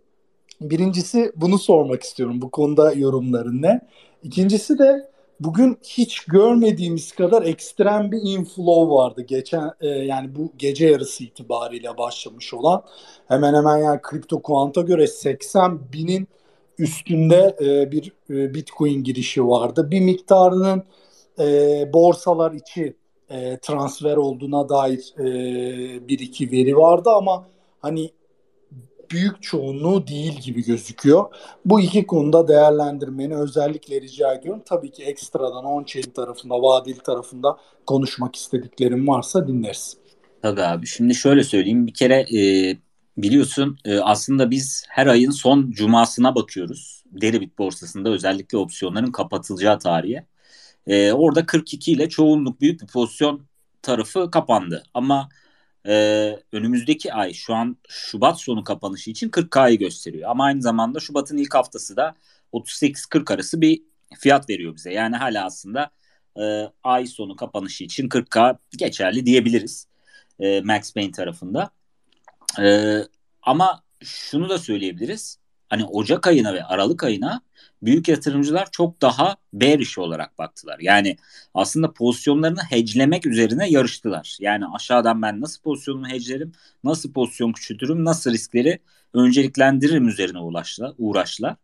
Birincisi bunu sormak istiyorum. Bu konuda yorumların ne? İkincisi de bugün hiç görmediğimiz kadar ekstrem bir inflow vardı geçen e, yani bu gece yarısı itibariyle başlamış olan hemen hemen yani kripto kuanta göre 80 binin üstünde e, bir e, bitcoin girişi vardı. Bir miktarının e, borsalar içi e, transfer olduğuna dair e, bir iki veri vardı ama hani büyük çoğunluğu değil gibi gözüküyor. Bu iki konuda değerlendirmeni özellikle rica ediyorum. Tabii ki ekstradan on-chain tarafında, vadeli tarafında konuşmak istediklerim varsa dinleriz. Tabii abi. Şimdi şöyle söyleyeyim. Bir kere e, biliyorsun e, aslında biz her ayın son cumasına bakıyoruz. Deribit borsasında özellikle opsiyonların kapatılacağı tarihe. E, orada 42 ile çoğunluk büyük bir pozisyon tarafı kapandı. Ama e, önümüzdeki ay şu an Şubat sonu kapanışı için 40K'yı gösteriyor. Ama aynı zamanda Şubat'ın ilk haftası da 38-40 arası bir fiyat veriyor bize. Yani hala aslında e, ay sonu kapanışı için 40K geçerli diyebiliriz e, Max Payne tarafında. E, ama şunu da söyleyebiliriz. Hani Ocak ayına ve Aralık ayına büyük yatırımcılar çok daha bearish olarak baktılar. Yani aslında pozisyonlarını hedgelemek üzerine yarıştılar. Yani aşağıdan ben nasıl pozisyonumu hedgelerim, nasıl pozisyon küçültürüm, nasıl riskleri önceliklendiririm üzerine uğraştılar. uğraştılar.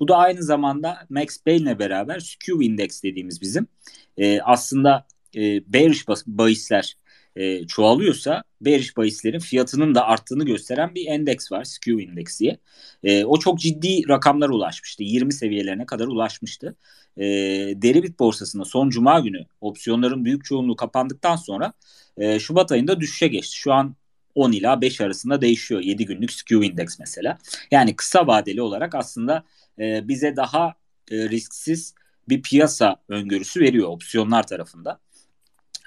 Bu da aynı zamanda Max Payne'le beraber skew index dediğimiz bizim e, aslında e, bearish bahisler e, çoğalıyorsa bearish bahislerin fiyatının da arttığını gösteren bir endeks var. Skew Index diye. E, o çok ciddi rakamlara ulaşmıştı. 20 seviyelerine kadar ulaşmıştı. E, Deribit borsasında son cuma günü opsiyonların büyük çoğunluğu kapandıktan sonra e, Şubat ayında düşüşe geçti. Şu an 10 ila 5 arasında değişiyor 7 günlük skew index mesela. Yani kısa vadeli olarak aslında e, bize daha e, risksiz bir piyasa öngörüsü veriyor opsiyonlar tarafında.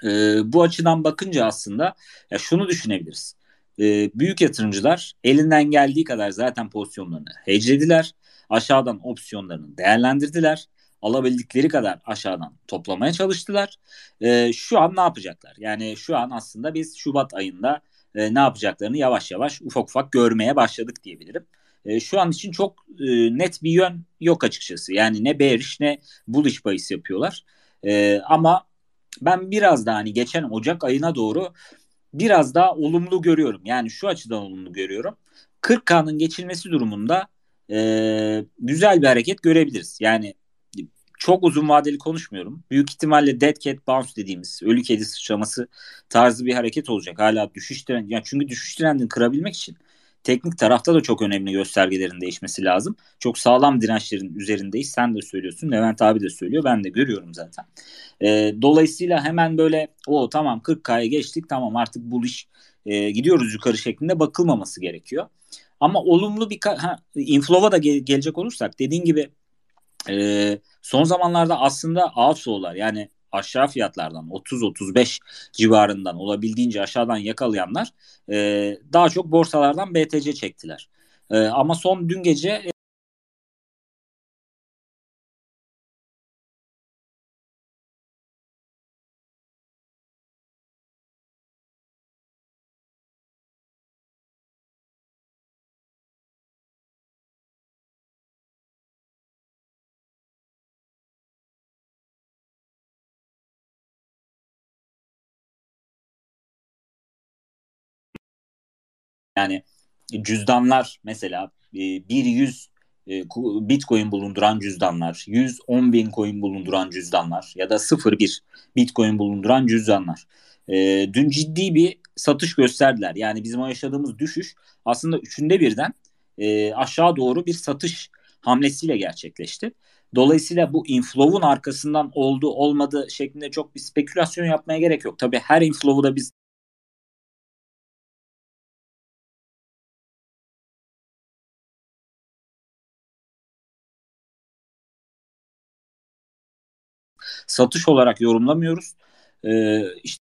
E, bu açıdan bakınca aslında ya şunu düşünebiliriz. E, büyük yatırımcılar elinden geldiği kadar zaten pozisyonlarını hedgelediler. Aşağıdan opsiyonlarını değerlendirdiler. Alabildikleri kadar aşağıdan toplamaya çalıştılar. E, şu an ne yapacaklar? Yani şu an aslında biz Şubat ayında e, ne yapacaklarını yavaş yavaş ufak ufak görmeye başladık diyebilirim. E, şu an için çok e, net bir yön yok açıkçası. Yani ne bearish ne bullish bahis yapıyorlar. E, ama ben biraz daha hani geçen Ocak ayına doğru biraz daha olumlu görüyorum. Yani şu açıdan olumlu görüyorum. 40K'nın geçilmesi durumunda e, güzel bir hareket görebiliriz. Yani çok uzun vadeli konuşmuyorum. Büyük ihtimalle dead cat bounce dediğimiz ölü kedi sıçraması tarzı bir hareket olacak. Hala düşüş trendi. Yani çünkü düşüş trendini kırabilmek için teknik tarafta da çok önemli göstergelerin değişmesi lazım. Çok sağlam dirençlerin üzerindeyiz. Sen de söylüyorsun. Levent abi de söylüyor. Ben de görüyorum zaten. E, dolayısıyla hemen böyle o tamam 40K'ya geçtik tamam artık bu iş e, gidiyoruz yukarı şeklinde bakılmaması gerekiyor. Ama olumlu bir ha, inflow'a da gel- gelecek olursak dediğin gibi e, son zamanlarda aslında outflow'lar yani aşağı fiyatlardan 30-35 civarından olabildiğince aşağıdan yakalayanlar e, daha çok borsalardan BTC çektiler. E, ama son dün gece Yani cüzdanlar mesela e, bir yüz e, Bitcoin bulunduran cüzdanlar, 110 bin coin bulunduran cüzdanlar ya da 0.1 Bitcoin bulunduran cüzdanlar. E, dün ciddi bir satış gösterdiler. Yani bizim yaşadığımız düşüş aslında üçünde birden aşağı doğru bir satış hamlesiyle gerçekleşti. Dolayısıyla bu inflow'un arkasından oldu olmadı şeklinde çok bir spekülasyon yapmaya gerek yok. Tabii her inflow'u da biz satış olarak yorumlamıyoruz. Ee, işte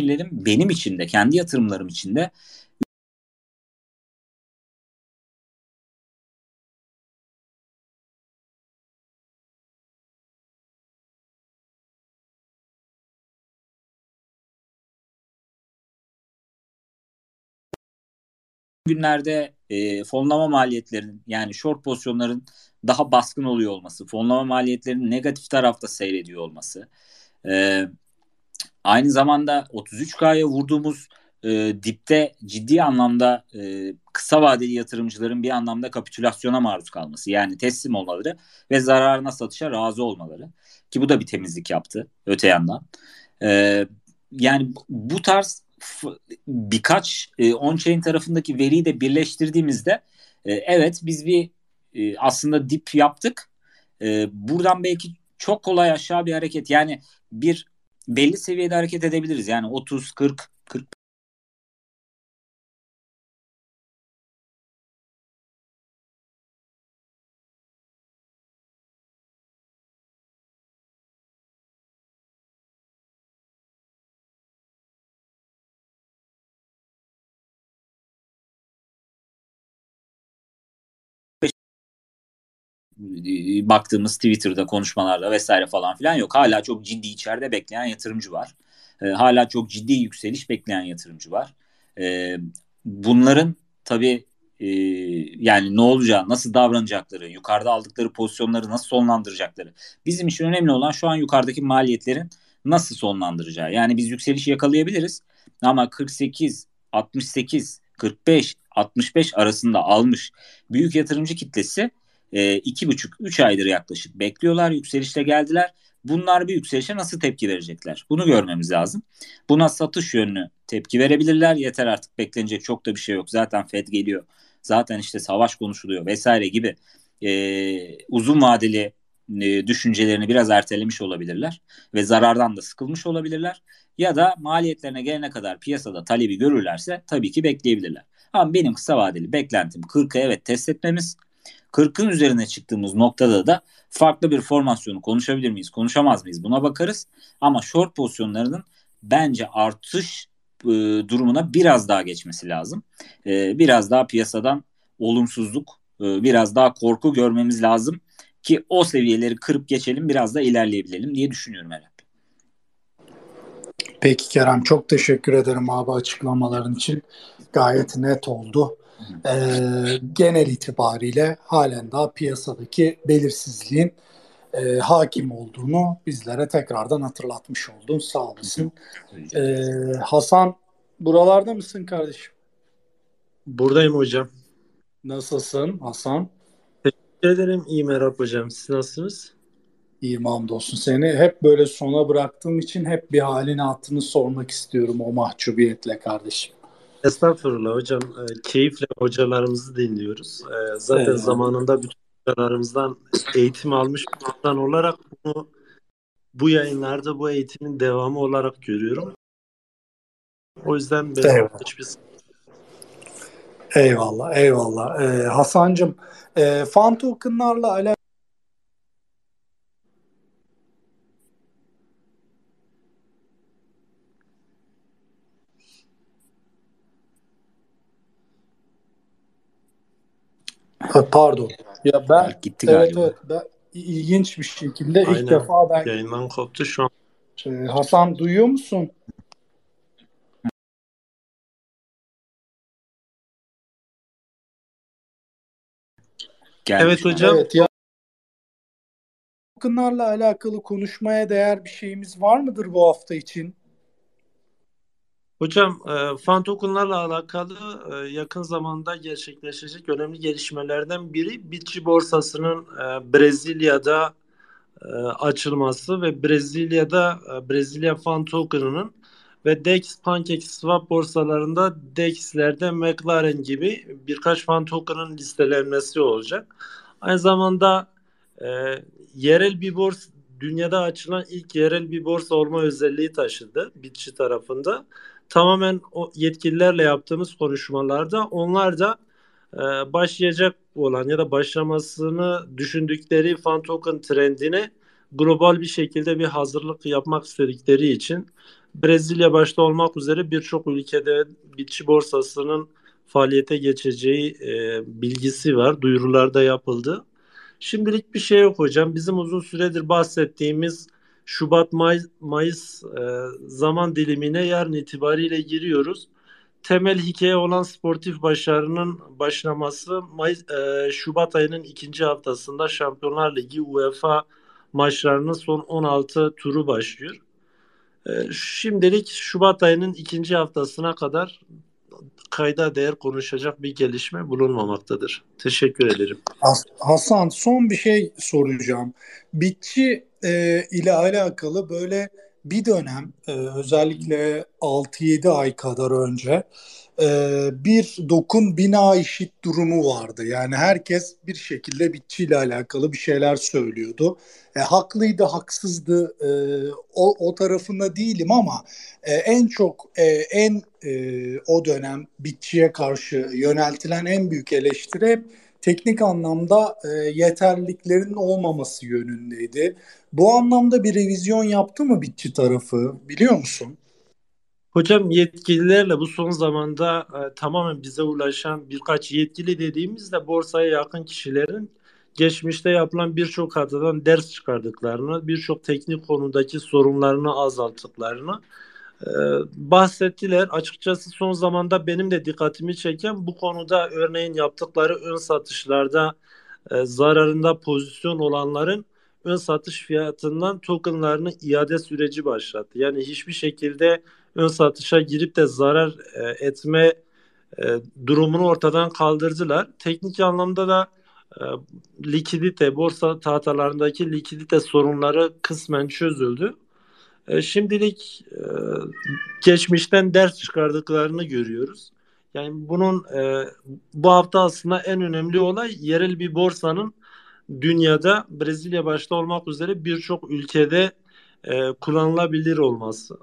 fikirlerim benim için de kendi yatırımlarım için de günlerde e, fonlama maliyetlerinin yani short pozisyonların daha baskın oluyor olması, fonlama maliyetlerinin negatif tarafta seyrediyor olması, e, Aynı zamanda 33K'ya vurduğumuz e, dipte ciddi anlamda e, kısa vadeli yatırımcıların bir anlamda kapitülasyona maruz kalması. Yani teslim olmaları ve zararına satışa razı olmaları. Ki bu da bir temizlik yaptı öte yandan. E, yani bu tarz birkaç e, on-chain tarafındaki veriyi de birleştirdiğimizde e, evet biz bir e, aslında dip yaptık. E, buradan belki çok kolay aşağı bir hareket yani bir belli seviyede hareket edebiliriz. Yani 30, 40, baktığımız Twitter'da konuşmalarda vesaire falan filan yok. Hala çok ciddi içeride bekleyen yatırımcı var. E, hala çok ciddi yükseliş bekleyen yatırımcı var. E, bunların tabii e, yani ne olacağı, nasıl davranacakları, yukarıda aldıkları pozisyonları nasıl sonlandıracakları. Bizim için önemli olan şu an yukarıdaki maliyetlerin nasıl sonlandıracağı. Yani biz yükseliş yakalayabiliriz ama 48, 68, 45, 65 arasında almış büyük yatırımcı kitlesi e, iki buçuk, üç aydır yaklaşık bekliyorlar. Yükselişte geldiler. Bunlar bir yükselişe nasıl tepki verecekler? Bunu görmemiz lazım. Buna satış yönlü tepki verebilirler. Yeter artık beklenecek çok da bir şey yok. Zaten Fed geliyor. Zaten işte savaş konuşuluyor vesaire gibi e, uzun vadeli e, düşüncelerini biraz ertelemiş olabilirler ve zarardan da sıkılmış olabilirler. Ya da maliyetlerine gelene kadar piyasada talebi görürlerse tabii ki bekleyebilirler. Ama benim kısa vadeli beklentim 40'ı evet test etmemiz. 40'ın üzerine çıktığımız noktada da farklı bir formasyonu konuşabilir miyiz, konuşamaz mıyız buna bakarız. Ama short pozisyonlarının bence artış e, durumuna biraz daha geçmesi lazım. E, biraz daha piyasadan olumsuzluk, e, biraz daha korku görmemiz lazım ki o seviyeleri kırıp geçelim biraz da ilerleyebilelim diye düşünüyorum herhalde. Peki Kerem çok teşekkür ederim abi açıklamaların için. Gayet net oldu. Ee, genel itibariyle halen daha piyasadaki belirsizliğin e, hakim olduğunu bizlere tekrardan hatırlatmış oldun. Sağ olasın. Ee, Hasan buralarda mısın kardeşim? Buradayım hocam. Nasılsın Hasan? Teşekkür ederim. İyi merhaba hocam. Siz nasılsınız? İyiyim hamdolsun. Seni hep böyle sona bıraktığım için hep bir halini hatını sormak istiyorum o mahcubiyetle kardeşim. Estağfurullah hocam. E, keyifle hocalarımızı dinliyoruz. E, zaten evet. zamanında bütün hocalarımızdan eğitim almış bir insan olarak bunu bu yayınlarda bu eğitimin devamı olarak görüyorum. O yüzden ben Eyvallah. hiçbir Eyvallah, eyvallah. Ee, Hasan'cığım, e, fan tokenlarla alakalı Pardon. Ya ben gitti evet, galiba. Evet, ben ilginç bir şekilde Aynen. ilk defa ben yayından koptu şu an. Ee, Hasan duyuyor musun? Gelmiş evet hocam. Evet, ya tokenlarla alakalı konuşmaya değer bir şeyimiz var mıdır bu hafta için? Hocam e, fan tokenlarla alakalı e, yakın zamanda gerçekleşecek önemli gelişmelerden biri Bitçi borsasının e, Brezilya'da e, açılması ve Brezilya'da e, Brezilya fan token'ının ve DEX, PancakeSwap borsalarında DEX'lerde McLaren gibi birkaç fan token'ın listelenmesi olacak. Aynı zamanda e, yerel bir borsa dünyada açılan ilk yerel bir borsa olma özelliği taşıdı Bitçi tarafında tamamen o yetkililerle yaptığımız konuşmalarda onlar da e, başlayacak olan ya da başlamasını düşündükleri fan token trendine global bir şekilde bir hazırlık yapmak istedikleri için Brezilya başta olmak üzere birçok ülkede bitçi borsasının faaliyete geçeceği e, bilgisi var. Duyurular da yapıldı. Şimdilik bir şey yok hocam. Bizim uzun süredir bahsettiğimiz Şubat May, Mayıs e, zaman dilimine yarın itibariyle giriyoruz. Temel hikaye olan sportif başarının başlaması Mayıs, e, Şubat ayının ikinci haftasında Şampiyonlar Ligi UEFA maçlarının son 16 turu başlıyor. E, şimdilik Şubat ayının ikinci haftasına kadar kayda değer konuşacak bir gelişme bulunmamaktadır. Teşekkür ederim. Hasan son bir şey soracağım. Bitçi e, ile alakalı böyle bir dönem e, özellikle 6-7 ay kadar önce e, bir dokun bina işit durumu vardı. Yani herkes bir şekilde bitçiyle alakalı bir şeyler söylüyordu. E, haklıydı, haksızdı e, o, o tarafında değilim ama e, en çok e, en e, o dönem bitçiye karşı yöneltilen en büyük eleştiri hep teknik anlamda e, yeterliliklerin olmaması yönündeydi. Bu anlamda bir revizyon yaptı mı bitçi tarafı biliyor musun? Hocam yetkililerle bu son zamanda e, tamamen bize ulaşan birkaç yetkili dediğimizde borsaya yakın kişilerin geçmişte yapılan birçok hatadan ders çıkardıklarını, birçok teknik konudaki sorunlarını azalttıklarını bahsettiler. Açıkçası son zamanda benim de dikkatimi çeken bu konuda örneğin yaptıkları ön satışlarda e, zararında pozisyon olanların ön satış fiyatından tokenlarını iade süreci başlattı. Yani hiçbir şekilde ön satışa girip de zarar e, etme e, durumunu ortadan kaldırdılar. Teknik anlamda da e, likidite, borsa tahtalarındaki likidite sorunları kısmen çözüldü. E, şimdilik e, geçmişten ders çıkardıklarını görüyoruz. Yani bunun e, bu hafta aslında en önemli olay yerel bir borsanın dünyada Brezilya başta olmak üzere birçok ülkede e, kullanılabilir olması.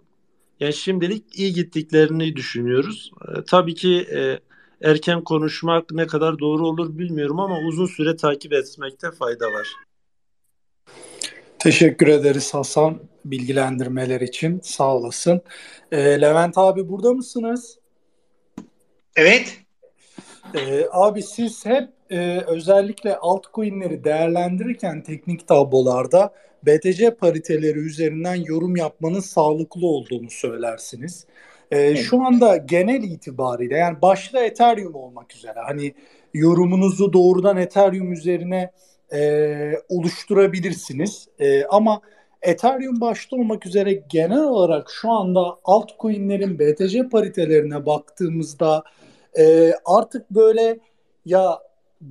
Yani şimdilik iyi gittiklerini düşünüyoruz. Tabii ki erken konuşmak ne kadar doğru olur bilmiyorum ama uzun süre takip etmekte fayda var. Teşekkür ederiz Hasan bilgilendirmeler için. Sağ olasın. E, Levent abi burada mısınız? Evet. E, abi siz hep e, özellikle altcoin'leri değerlendirirken teknik tablolarda BTC pariteleri üzerinden yorum yapmanın sağlıklı olduğunu söylersiniz. E, evet. Şu anda genel itibariyle yani başta Ethereum olmak üzere hani yorumunuzu doğrudan Ethereum üzerine e, oluşturabilirsiniz. E, ama Ethereum başta olmak üzere genel olarak şu anda altcoin'lerin BTC paritelerine baktığımızda e, artık böyle ya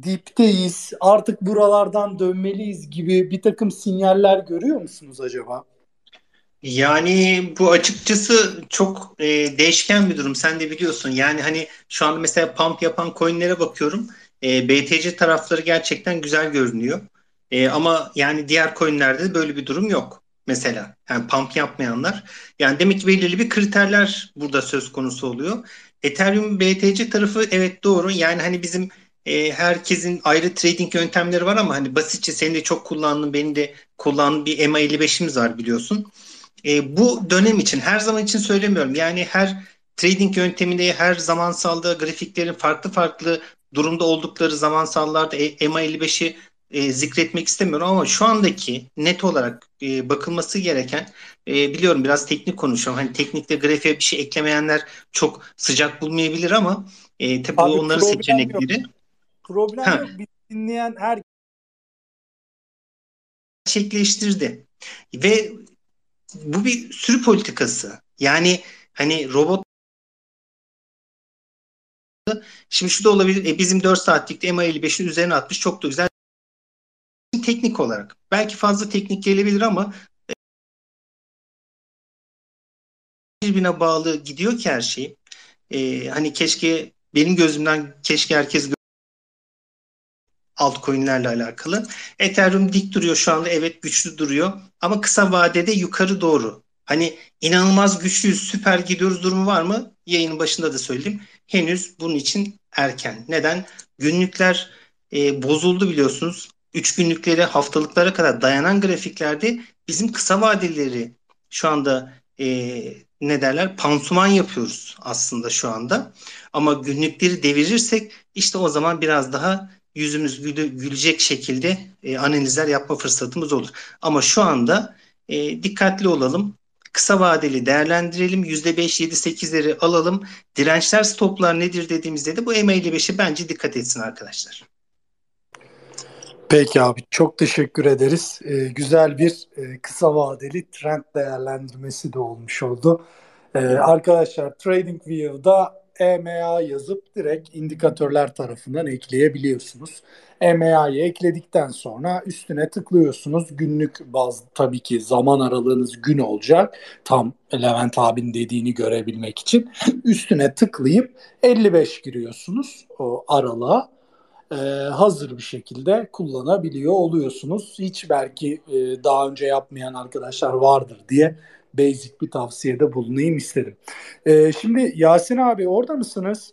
dipteyiz artık buralardan dönmeliyiz gibi bir takım sinyaller görüyor musunuz acaba? Yani bu açıkçası çok e, değişken bir durum. Sen de biliyorsun. Yani hani şu anda mesela pump yapan coinlere bakıyorum. E, BTC tarafları gerçekten güzel görünüyor. E, ama yani diğer coinlerde böyle bir durum yok. Mesela yani pump yapmayanlar. Yani demek ki belirli bir kriterler burada söz konusu oluyor. Ethereum BTC tarafı evet doğru. Yani hani bizim e, herkesin ayrı trading yöntemleri var ama hani basitçe senin de çok kullandığın benim de kullandığım bir MA55'imiz var biliyorsun. E, bu dönem için her zaman için söylemiyorum. Yani her trading yönteminde her zamansalda grafiklerin farklı farklı durumda oldukları zamansallarda e, MA55'i e, zikretmek istemiyorum ama şu andaki net olarak e, bakılması gereken e, biliyorum biraz teknik konuşuyorum. Hani teknikte grafiğe bir şey eklemeyenler çok sıcak bulmayabilir ama e, tabii Abi, onların seçenekleri. Yok. Problem ha. yok. Bir dinleyen her gerçekleştirdi. Ve bu bir sürü politikası. Yani hani robot Şimdi şu da olabilir. E, bizim 4 saatlikte MA55'in üzerine atmış. Çok da güzel. Teknik olarak. Belki fazla teknik gelebilir ama e, birbirine bağlı gidiyor ki her şey. E, hani keşke benim gözümden keşke herkes altcoin'lerle alakalı. Ethereum dik duruyor şu anda. Evet güçlü duruyor. Ama kısa vadede yukarı doğru. Hani inanılmaz güçlüyüz, süper gidiyoruz durumu var mı? Yayının başında da söyledim. Henüz bunun için erken. Neden? Günlükler e, bozuldu biliyorsunuz. Üç günlüklere, haftalıklara kadar dayanan grafiklerde bizim kısa vadeleri şu anda e, ne derler pansuman yapıyoruz aslında şu anda. Ama günlükleri devirirsek işte o zaman biraz daha yüzümüz gülü, gülecek şekilde e, analizler yapma fırsatımız olur. Ama şu anda e, dikkatli olalım. Kısa vadeli değerlendirelim. %5, 7, 8'leri alalım. Dirençler stoplar nedir dediğimizde de bu MA55'e bence dikkat etsin arkadaşlar. Peki abi çok teşekkür ederiz. Ee, güzel bir e, kısa vadeli trend değerlendirmesi de olmuş oldu. Ee, arkadaşlar TradingView'da EMA yazıp direkt indikatörler tarafından ekleyebiliyorsunuz. EMA'yı ekledikten sonra üstüne tıklıyorsunuz. Günlük baz tabii ki zaman aralığınız gün olacak. Tam Levent abin dediğini görebilmek için. Üstüne tıklayıp 55 giriyorsunuz o aralığa. Ee, hazır bir şekilde kullanabiliyor oluyorsunuz. Hiç belki e, daha önce yapmayan arkadaşlar vardır diye basic bir tavsiyede bulunayım isterim. Ee, şimdi Yasin abi orada mısınız?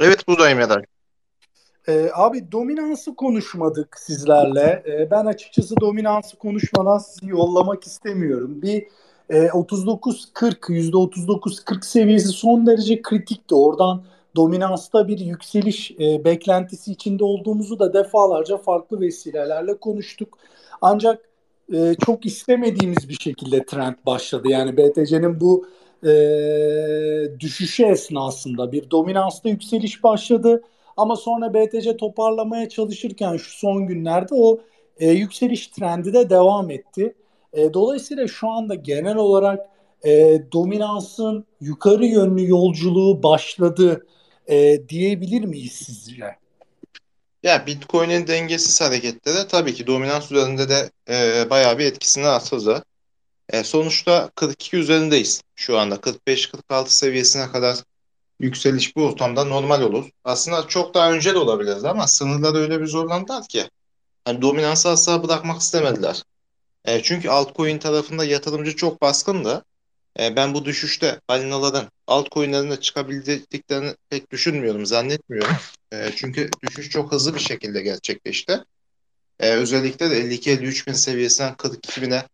Evet buradayım Eder. Ee, abi dominansı konuşmadık sizlerle. Ee, ben açıkçası dominansı konuşmadan sizi yollamak istemiyorum. Bir e, 39-40, %39-40 seviyesi son derece kritikti. Oradan dominansta bir yükseliş e, beklentisi içinde olduğumuzu da defalarca farklı vesilelerle konuştuk. Ancak e, çok istemediğimiz bir şekilde trend başladı. Yani BTC'nin bu e, düşüşü esnasında bir dominansta yükseliş başladı. Ama sonra BTC toparlamaya çalışırken şu son günlerde o e, yükseliş trendi de devam etti. E, dolayısıyla şu anda genel olarak e, dominansın yukarı yönlü yolculuğu başladı e, diyebilir miyiz sizce? Ya Bitcoin'in dengesiz hareketleri tabii ki dominans üzerinde de e, bayağı bir etkisini artırdı. E, sonuçta 42 üzerindeyiz şu anda. 45-46 seviyesine kadar yükseliş bu ortamda normal olur. Aslında çok daha önce de olabilirdi ama sınırlar öyle bir zorlandılar ki. Hani dominansı asla bırakmak istemediler. E, çünkü altcoin tarafında yatırımcı çok baskındı. E, ben bu düşüşte balinaların altcoin'lerine çıkabildiklerini pek düşünmüyorum, zannetmiyorum. E, çünkü düşüş çok hızlı bir şekilde gerçekleşti. E, özellikle de 52-53 bin seviyesinden 42 bine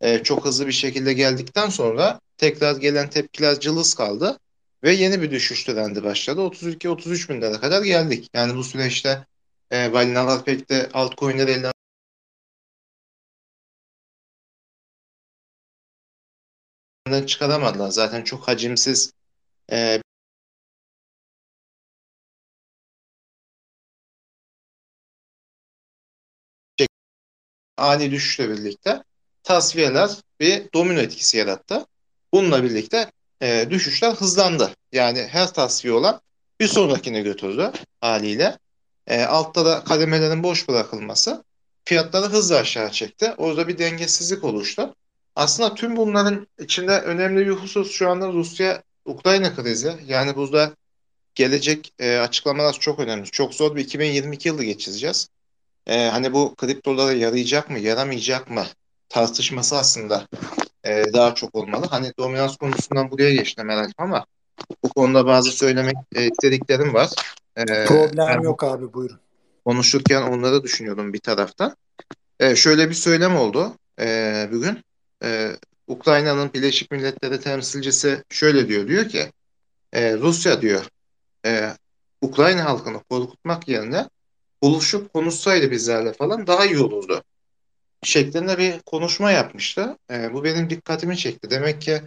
e, çok hızlı bir şekilde geldikten sonra tekrar gelen tepkiler cılız kaldı ve yeni bir düşüş trendi başladı. 32-33 binlere kadar geldik. Yani bu süreçte e, balinalar pek de altcoin'leri elden çıkaramadılar. Zaten çok hacimsiz e, ani düşüşle birlikte tasfiyeler bir domino etkisi yarattı. Bununla birlikte e, düşüşler hızlandı. Yani her tasfiye olan bir sonrakine götürdü haliyle. E, altta da kademelerin boş bırakılması fiyatları hızla aşağı çekti. Orada bir dengesizlik oluştu. Aslında tüm bunların içinde önemli bir husus şu anda Rusya-Ukrayna krizi. Yani burada gelecek e, açıklamalar çok önemli. Çok zor bir 2022 yılı geçireceğiz. E, hani bu kriptolara yarayacak mı, yaramayacak mı tartışması aslında e, daha çok olmalı. Hani dominans konusundan buraya geçtim merak ama bu konuda bazı söylemek e, istediklerim var. E, Problem yok abi buyurun. Konuşurken onları düşünüyordum bir taraftan. E, şöyle bir söylem oldu e, bugün e, Ukrayna'nın Birleşik Milletleri temsilcisi şöyle diyor. Diyor ki e, Rusya diyor e, Ukrayna halkını korkutmak yerine buluşup konuşsaydı bizlerle falan daha iyi olurdu. Şeklinde bir konuşma yapmıştı. E, bu benim dikkatimi çekti. Demek ki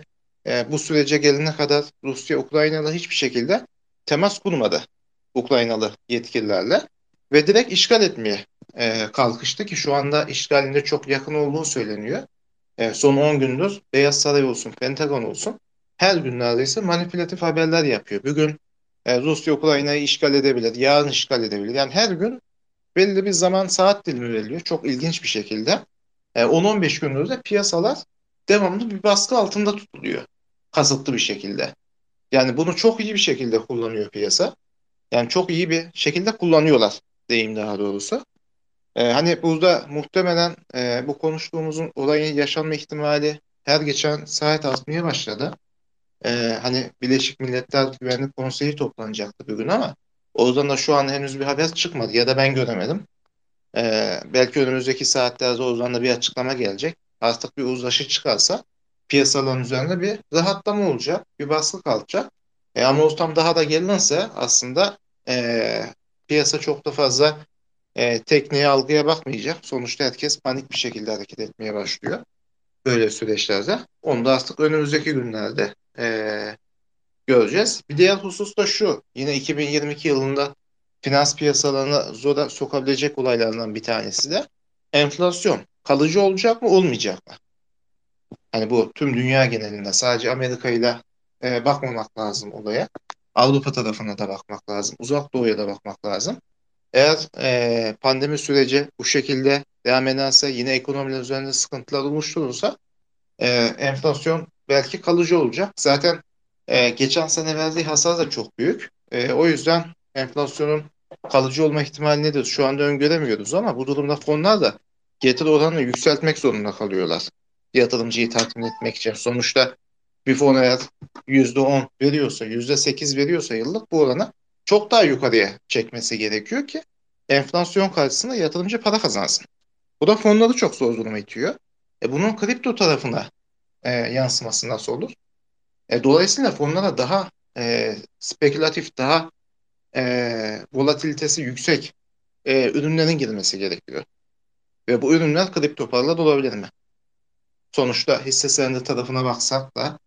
e, bu sürece gelene kadar Rusya Ukrayna'la hiçbir şekilde temas kurmadı Ukraynalı yetkililerle ve direkt işgal etmeye e, kalkıştı ki şu anda işgalinde çok yakın olduğu söyleniyor e, son 10 gündür Beyaz Saray olsun, Pentagon olsun her gün neredeyse manipülatif haberler yapıyor. Bugün e, Rusya Ukrayna'yı işgal edebilir, yarın işgal edebilir. Yani her gün belli bir zaman saat dilimi veriliyor. Çok ilginç bir şekilde. E, 10-15 gündür de piyasalar devamlı bir baskı altında tutuluyor. Kasıtlı bir şekilde. Yani bunu çok iyi bir şekilde kullanıyor piyasa. Yani çok iyi bir şekilde kullanıyorlar diyeyim daha doğrusu. Ee, hani burada muhtemelen e, bu konuştuğumuzun olayın yaşanma ihtimali her geçen saat artmaya başladı. Ee, hani Birleşik Milletler Güvenlik Konseyi toplanacaktı bugün ama oradan da şu an henüz bir haber çıkmadı ya da ben göremedim. Ee, belki önümüzdeki saatlerde oradan da bir açıklama gelecek. Artık bir uzlaşı çıkarsa piyasaların üzerinde bir rahatlama olacak, bir baskı kalkacak. E, ama ortam daha da gelinirse aslında e, piyasa çok da fazla e, tekniğe algıya bakmayacak. Sonuçta herkes panik bir şekilde hareket etmeye başlıyor. Böyle süreçlerde. Onu da artık önümüzdeki günlerde e, göreceğiz. Bir diğer husus da şu. Yine 2022 yılında finans piyasalarına zora sokabilecek olaylardan bir tanesi de enflasyon. Kalıcı olacak mı olmayacak mı? Hani bu tüm dünya genelinde sadece Amerika ile e, bakmamak lazım olaya. Avrupa tarafına da bakmak lazım. Uzak Doğu'ya da bakmak lazım. Eğer e, pandemi süreci bu şekilde devam ederse yine ekonomiler üzerinde sıkıntılar oluşturursa e, enflasyon belki kalıcı olacak. Zaten e, geçen sene verdiği hasar da çok büyük. E, o yüzden enflasyonun kalıcı olma ihtimali nedir? Şu anda öngöremiyoruz ama bu durumda fonlar da getir oranını yükseltmek zorunda kalıyorlar. Yatırımcıyı tatmin etmek için. Sonuçta bir fon eğer %10 veriyorsa, %8 veriyorsa yıllık bu oranı çok daha yukarıya çekmesi gerekiyor ki enflasyon karşısında yatırımcı para kazansın. Bu da fonları çok zor duruma itiyor. E bunun kripto tarafına e, yansıması nasıl olur? E, dolayısıyla fonlara daha e, spekülatif, daha e, volatilitesi yüksek e, ürünlerin girmesi gerekiyor. Ve bu ürünler kripto paralar olabilir mi? Sonuçta hisse senedi tarafına baksak da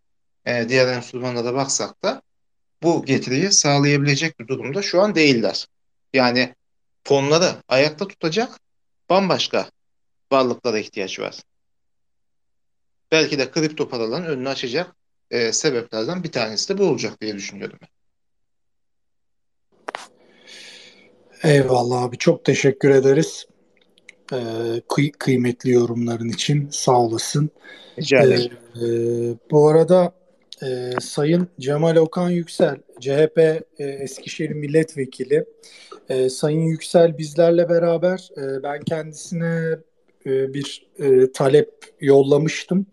e, diğer enstrümanlara baksak da bu getiriyi sağlayabilecek bir durumda şu an değiller. Yani fonları ayakta tutacak bambaşka varlıklara ihtiyaç var. Belki de kripto paraların önünü açacak e, sebeplerden bir tanesi de bu olacak diye düşünüyorum. Eyvallah abi çok teşekkür ederiz. Ee, kıy- kıymetli yorumların için sağ olasın. Rica ederim. Ee, e, bu arada e, Sayın Cemal Okan Yüksel, CHP e, Eskişehir Milletvekili. E, Sayın Yüksel bizlerle beraber e, ben kendisine e, bir e, talep yollamıştım.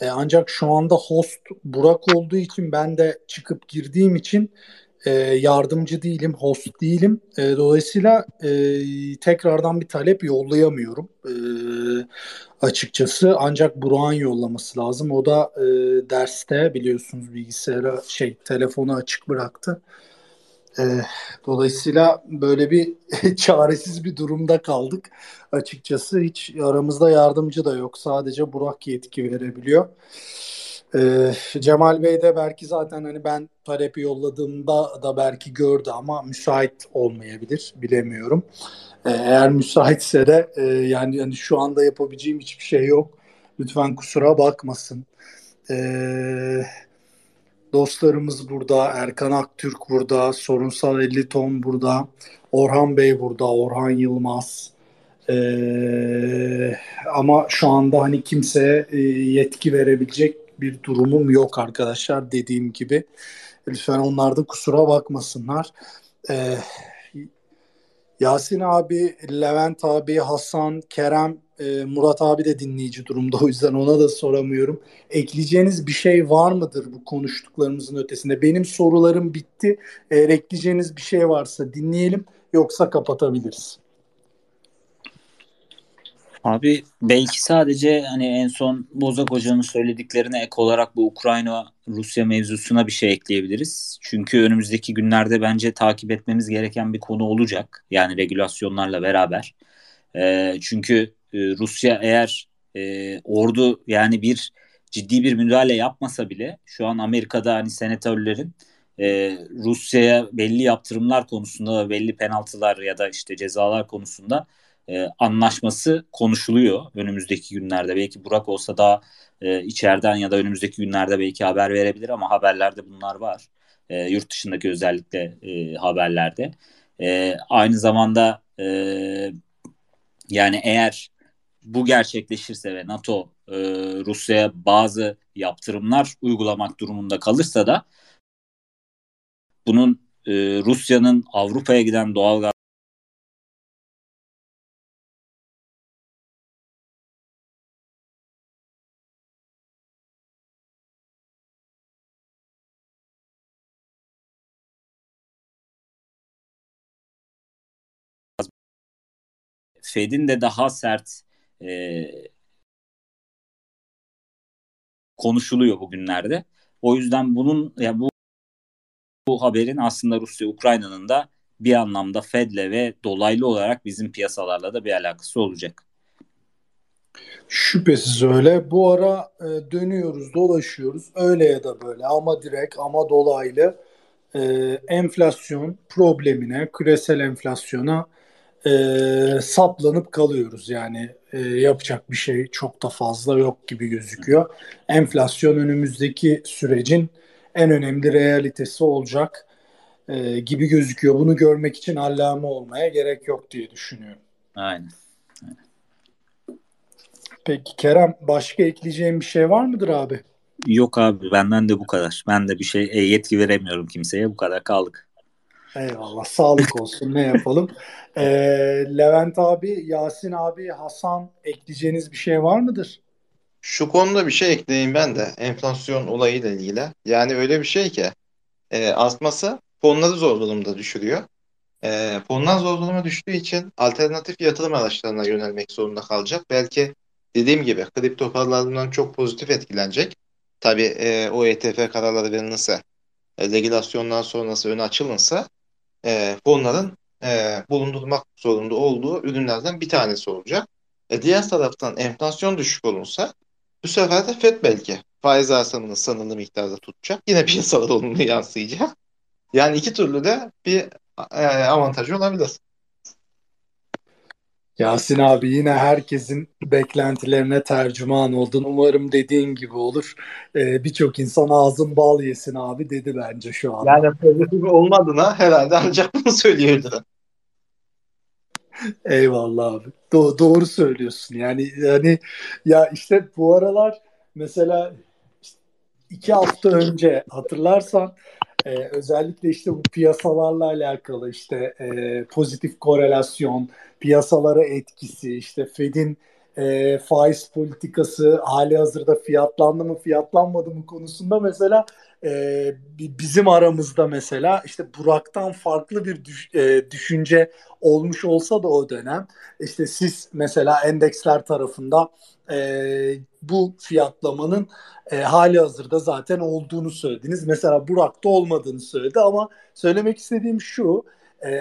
E, ancak şu anda host Burak olduğu için ben de çıkıp girdiğim için e, yardımcı değilim, host değilim. E, dolayısıyla e, tekrardan bir talep yollayamıyorum e, açıkçası. Ancak Burak'ın yollaması lazım. O da e, derste biliyorsunuz bilgisayara şey telefonu açık bıraktı. Dolayısıyla böyle bir <laughs> çaresiz bir durumda kaldık açıkçası. Hiç aramızda yardımcı da yok. Sadece Burak yetki verebiliyor. Ee, Cemal Bey de belki zaten hani ben talebi yolladığımda da belki gördü ama müsait olmayabilir bilemiyorum. Ee, eğer müsaitse de e, yani hani şu anda yapabileceğim hiçbir şey yok. Lütfen kusura bakmasın. Ee, dostlarımız burada, Erkan Aktürk burada, Sorunsal 50 ton burada, Orhan Bey burada, Orhan Yılmaz. Ee, ama şu anda hani kimseye e, yetki verebilecek bir durumum yok arkadaşlar dediğim gibi. Lütfen onlar da kusura bakmasınlar. Ee, Yasin abi, Levent abi, Hasan, Kerem, e, Murat abi de dinleyici durumda. <laughs> O yüzden ona da soramıyorum. Ekleyeceğiniz bir şey var mıdır bu konuştuklarımızın ötesinde? Benim sorularım bitti. Eğer ekleyeceğiniz bir şey varsa dinleyelim. Yoksa kapatabiliriz. Abi belki sadece hani en son Bozak Hoca'nın söylediklerine ek olarak bu Ukrayna-Rusya mevzusuna bir şey ekleyebiliriz. Çünkü önümüzdeki günlerde bence takip etmemiz gereken bir konu olacak. Yani regülasyonlarla beraber. E, çünkü e, Rusya eğer e, ordu yani bir ciddi bir müdahale yapmasa bile şu an Amerika'da hani senatörlerin e, Rusya'ya belli yaptırımlar konusunda belli penaltılar ya da işte cezalar konusunda e, anlaşması konuşuluyor önümüzdeki günlerde. Belki Burak olsa da e, içeriden ya da önümüzdeki günlerde belki haber verebilir ama haberlerde bunlar var. E, yurt dışındaki özellikle e, haberlerde. E, aynı zamanda e, yani eğer bu gerçekleşirse ve NATO e, Rusya'ya bazı yaptırımlar uygulamak durumunda kalırsa da bunun e, Rusya'nın Avrupa'ya giden doğal Fed'in de daha sert e, konuşuluyor bugünlerde. O yüzden bunun ya bu, bu haberin aslında Rusya Ukrayna'nın da bir anlamda Fed'le ve dolaylı olarak bizim piyasalarla da bir alakası olacak. Şüphesiz öyle. Bu ara e, dönüyoruz, dolaşıyoruz. Öyle ya da böyle ama direkt ama dolaylı e, enflasyon problemine, küresel enflasyona e, saplanıp kalıyoruz. Yani e, yapacak bir şey çok da fazla yok gibi gözüküyor. Enflasyon önümüzdeki sürecin en önemli realitesi olacak e, gibi gözüküyor. Bunu görmek için allame olmaya gerek yok diye düşünüyorum. Aynen. Peki Kerem başka ekleyeceğim bir şey var mıdır abi? Yok abi benden de bu kadar. Ben de bir şey e, yetki veremiyorum kimseye. Bu kadar kaldık. Eyvallah. Sağlık olsun. ne yapalım? <laughs> Ee, Levent abi, Yasin abi, Hasan ekleyeceğiniz bir şey var mıdır? Şu konuda bir şey ekleyeyim ben de enflasyon olayıyla ilgili. Yani öyle bir şey ki e, artması fonları zor durumda düşürüyor. E, fonlar zor duruma düştüğü için alternatif yatırım araçlarına yönelmek zorunda kalacak. Belki dediğim gibi kripto paralarından çok pozitif etkilenecek. Tabii e, o ETF kararları verilirse, e, regülasyondan sonrası önü açılırsa e, fonların e, bulundurmak zorunda olduğu ürünlerden bir tanesi olacak. E, diğer taraftan enflasyon düşük olursa bu sefer de FED belki faiz artımını sanılı miktarda tutacak. Yine <laughs> piyasalar olumlu yansıyacak. Yani iki türlü de bir e, avantajı olabilir. Yasin abi yine herkesin beklentilerine tercüman oldun. Umarım dediğin gibi olur. Ee, Birçok insan ağzın bal yesin abi dedi bence şu an. Yani pozitif olmadığına herhalde ancak bunu söylüyordu. Eyvallah abi. Do- doğru söylüyorsun. Yani yani ya işte bu aralar mesela iki hafta önce hatırlarsan e, özellikle işte bu piyasalarla alakalı işte e, pozitif korelasyon, piyasalara etkisi, işte Fed'in e, faiz politikası hali hazırda fiyatlandı mı fiyatlanmadı mı konusunda mesela e, bizim aramızda mesela işte Burak'tan farklı bir e, düşünce olmuş olsa da o dönem işte siz mesela endeksler tarafında e, bu fiyatlamanın e, hali hazırda zaten olduğunu söylediniz. Mesela Burak'ta olmadığını söyledi ama söylemek istediğim şu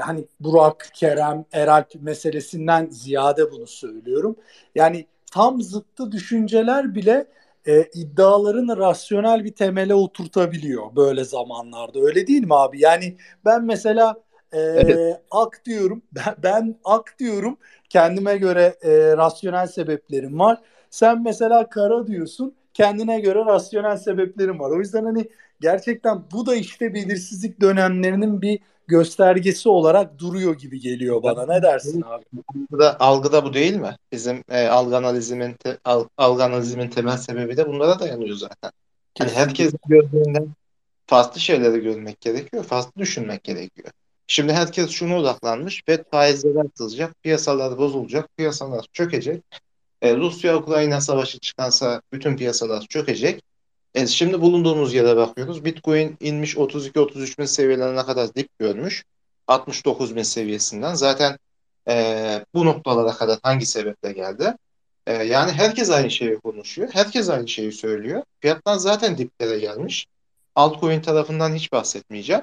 hani Burak, Kerem, Eralp meselesinden ziyade bunu söylüyorum. Yani tam zıttı düşünceler bile e, iddiaların rasyonel bir temele oturtabiliyor böyle zamanlarda. Öyle değil mi abi? Yani ben mesela e, evet. ak diyorum. <laughs> Ben, ben ak diyorum. Kendime göre e, rasyonel sebeplerim var. Sen mesela kara diyorsun. Kendine göre rasyonel sebeplerim var. O yüzden hani gerçekten bu da işte belirsizlik dönemlerinin bir göstergesi olarak duruyor gibi geliyor bana. Ne dersin abi? Algıda, algıda bu değil mi? Bizim e, algı analizimin te, al, algı analizimin temel sebebi de bunlara dayanıyor zaten. Yani herkes gördüğünden farklı şeyleri görmek gerekiyor, farklı düşünmek gerekiyor. Şimdi herkes şunu odaklanmış. FED faizleri artılacak, piyasalar bozulacak, piyasalar çökecek. E, Rusya-Ukrayna savaşı çıkansa bütün piyasalar çökecek. Evet, şimdi bulunduğumuz yere bakıyoruz. Bitcoin inmiş 32-33 bin seviyelerine kadar dip görmüş. 69 bin seviyesinden. Zaten e, bu noktalara kadar hangi sebeple geldi? E, yani herkes aynı şeyi konuşuyor. Herkes aynı şeyi söylüyor. Fiyatlar zaten diplere gelmiş. Altcoin tarafından hiç bahsetmeyeceğim.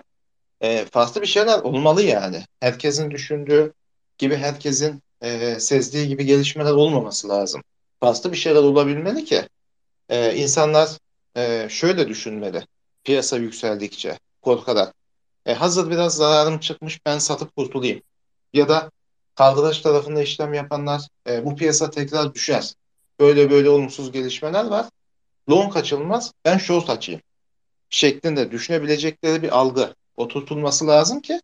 E, farklı bir şeyler olmalı yani. Herkesin düşündüğü gibi herkesin e, sezdiği gibi gelişmeler olmaması lazım. Farklı bir şeyler olabilmeli ki e, insanlar e, şöyle düşünmeli. Piyasa yükseldikçe korkarak. E, hazır biraz zararım çıkmış ben satıp kurtulayım. Ya da kaldıraç tarafında işlem yapanlar e, bu piyasa tekrar düşer. Böyle böyle olumsuz gelişmeler var. Long açılmaz ben short açayım. Şeklinde düşünebilecekleri bir algı oturtulması lazım ki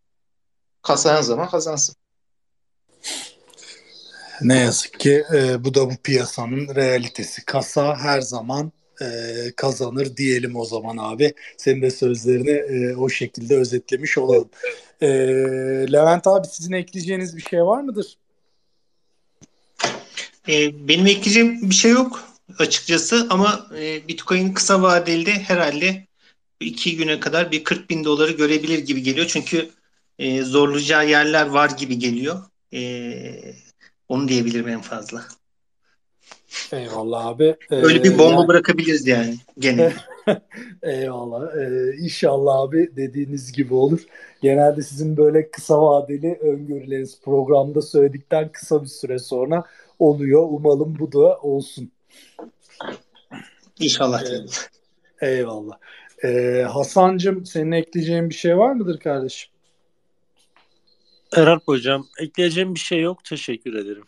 kazanan zaman kazansın. Ne yazık ki e, bu da bu piyasanın realitesi. Kasa her zaman e, kazanır diyelim o zaman abi. Senin de sözlerini e, o şekilde özetlemiş olalım. E, Levent abi sizin ekleyeceğiniz bir şey var mıdır? E, benim ekleyeceğim bir şey yok açıkçası ama e, Bitcoin kısa vadeli herhalde iki güne kadar bir 40 bin doları görebilir gibi geliyor. Çünkü e, zorlayacağı yerler var gibi geliyor. E, onu diyebilirim en fazla. Eyvallah abi. Öyle bir bomba yani... bırakabiliriz yani gene. <laughs> Eyvallah. Ee, inşallah abi dediğiniz gibi olur. Genelde sizin böyle kısa vadeli öngörüleriniz programda söyledikten kısa bir süre sonra oluyor. Umalım bu da olsun. İnşallah. Ee, eyvallah. Ee, Hasan'cığım senin ekleyeceğin bir şey var mıdır kardeşim? Eralp Hocam ekleyeceğim bir şey yok. Teşekkür ederim.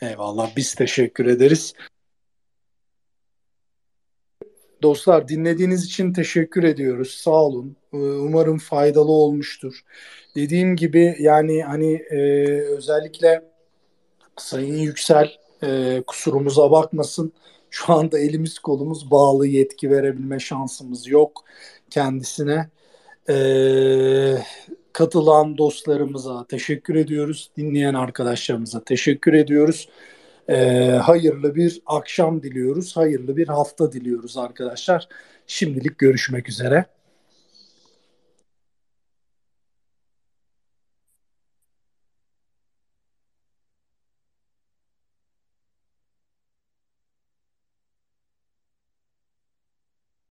Eyvallah biz teşekkür ederiz. Dostlar dinlediğiniz için teşekkür ediyoruz. Sağ olun. Ee, umarım faydalı olmuştur. Dediğim gibi yani hani e, özellikle Sayın Yüksel e, kusurumuza bakmasın. Şu anda elimiz kolumuz bağlı yetki verebilme şansımız yok kendisine. Ee, katılan dostlarımıza teşekkür ediyoruz. Dinleyen arkadaşlarımıza teşekkür ediyoruz. Ee, hayırlı bir akşam diliyoruz. Hayırlı bir hafta diliyoruz arkadaşlar. Şimdilik görüşmek üzere.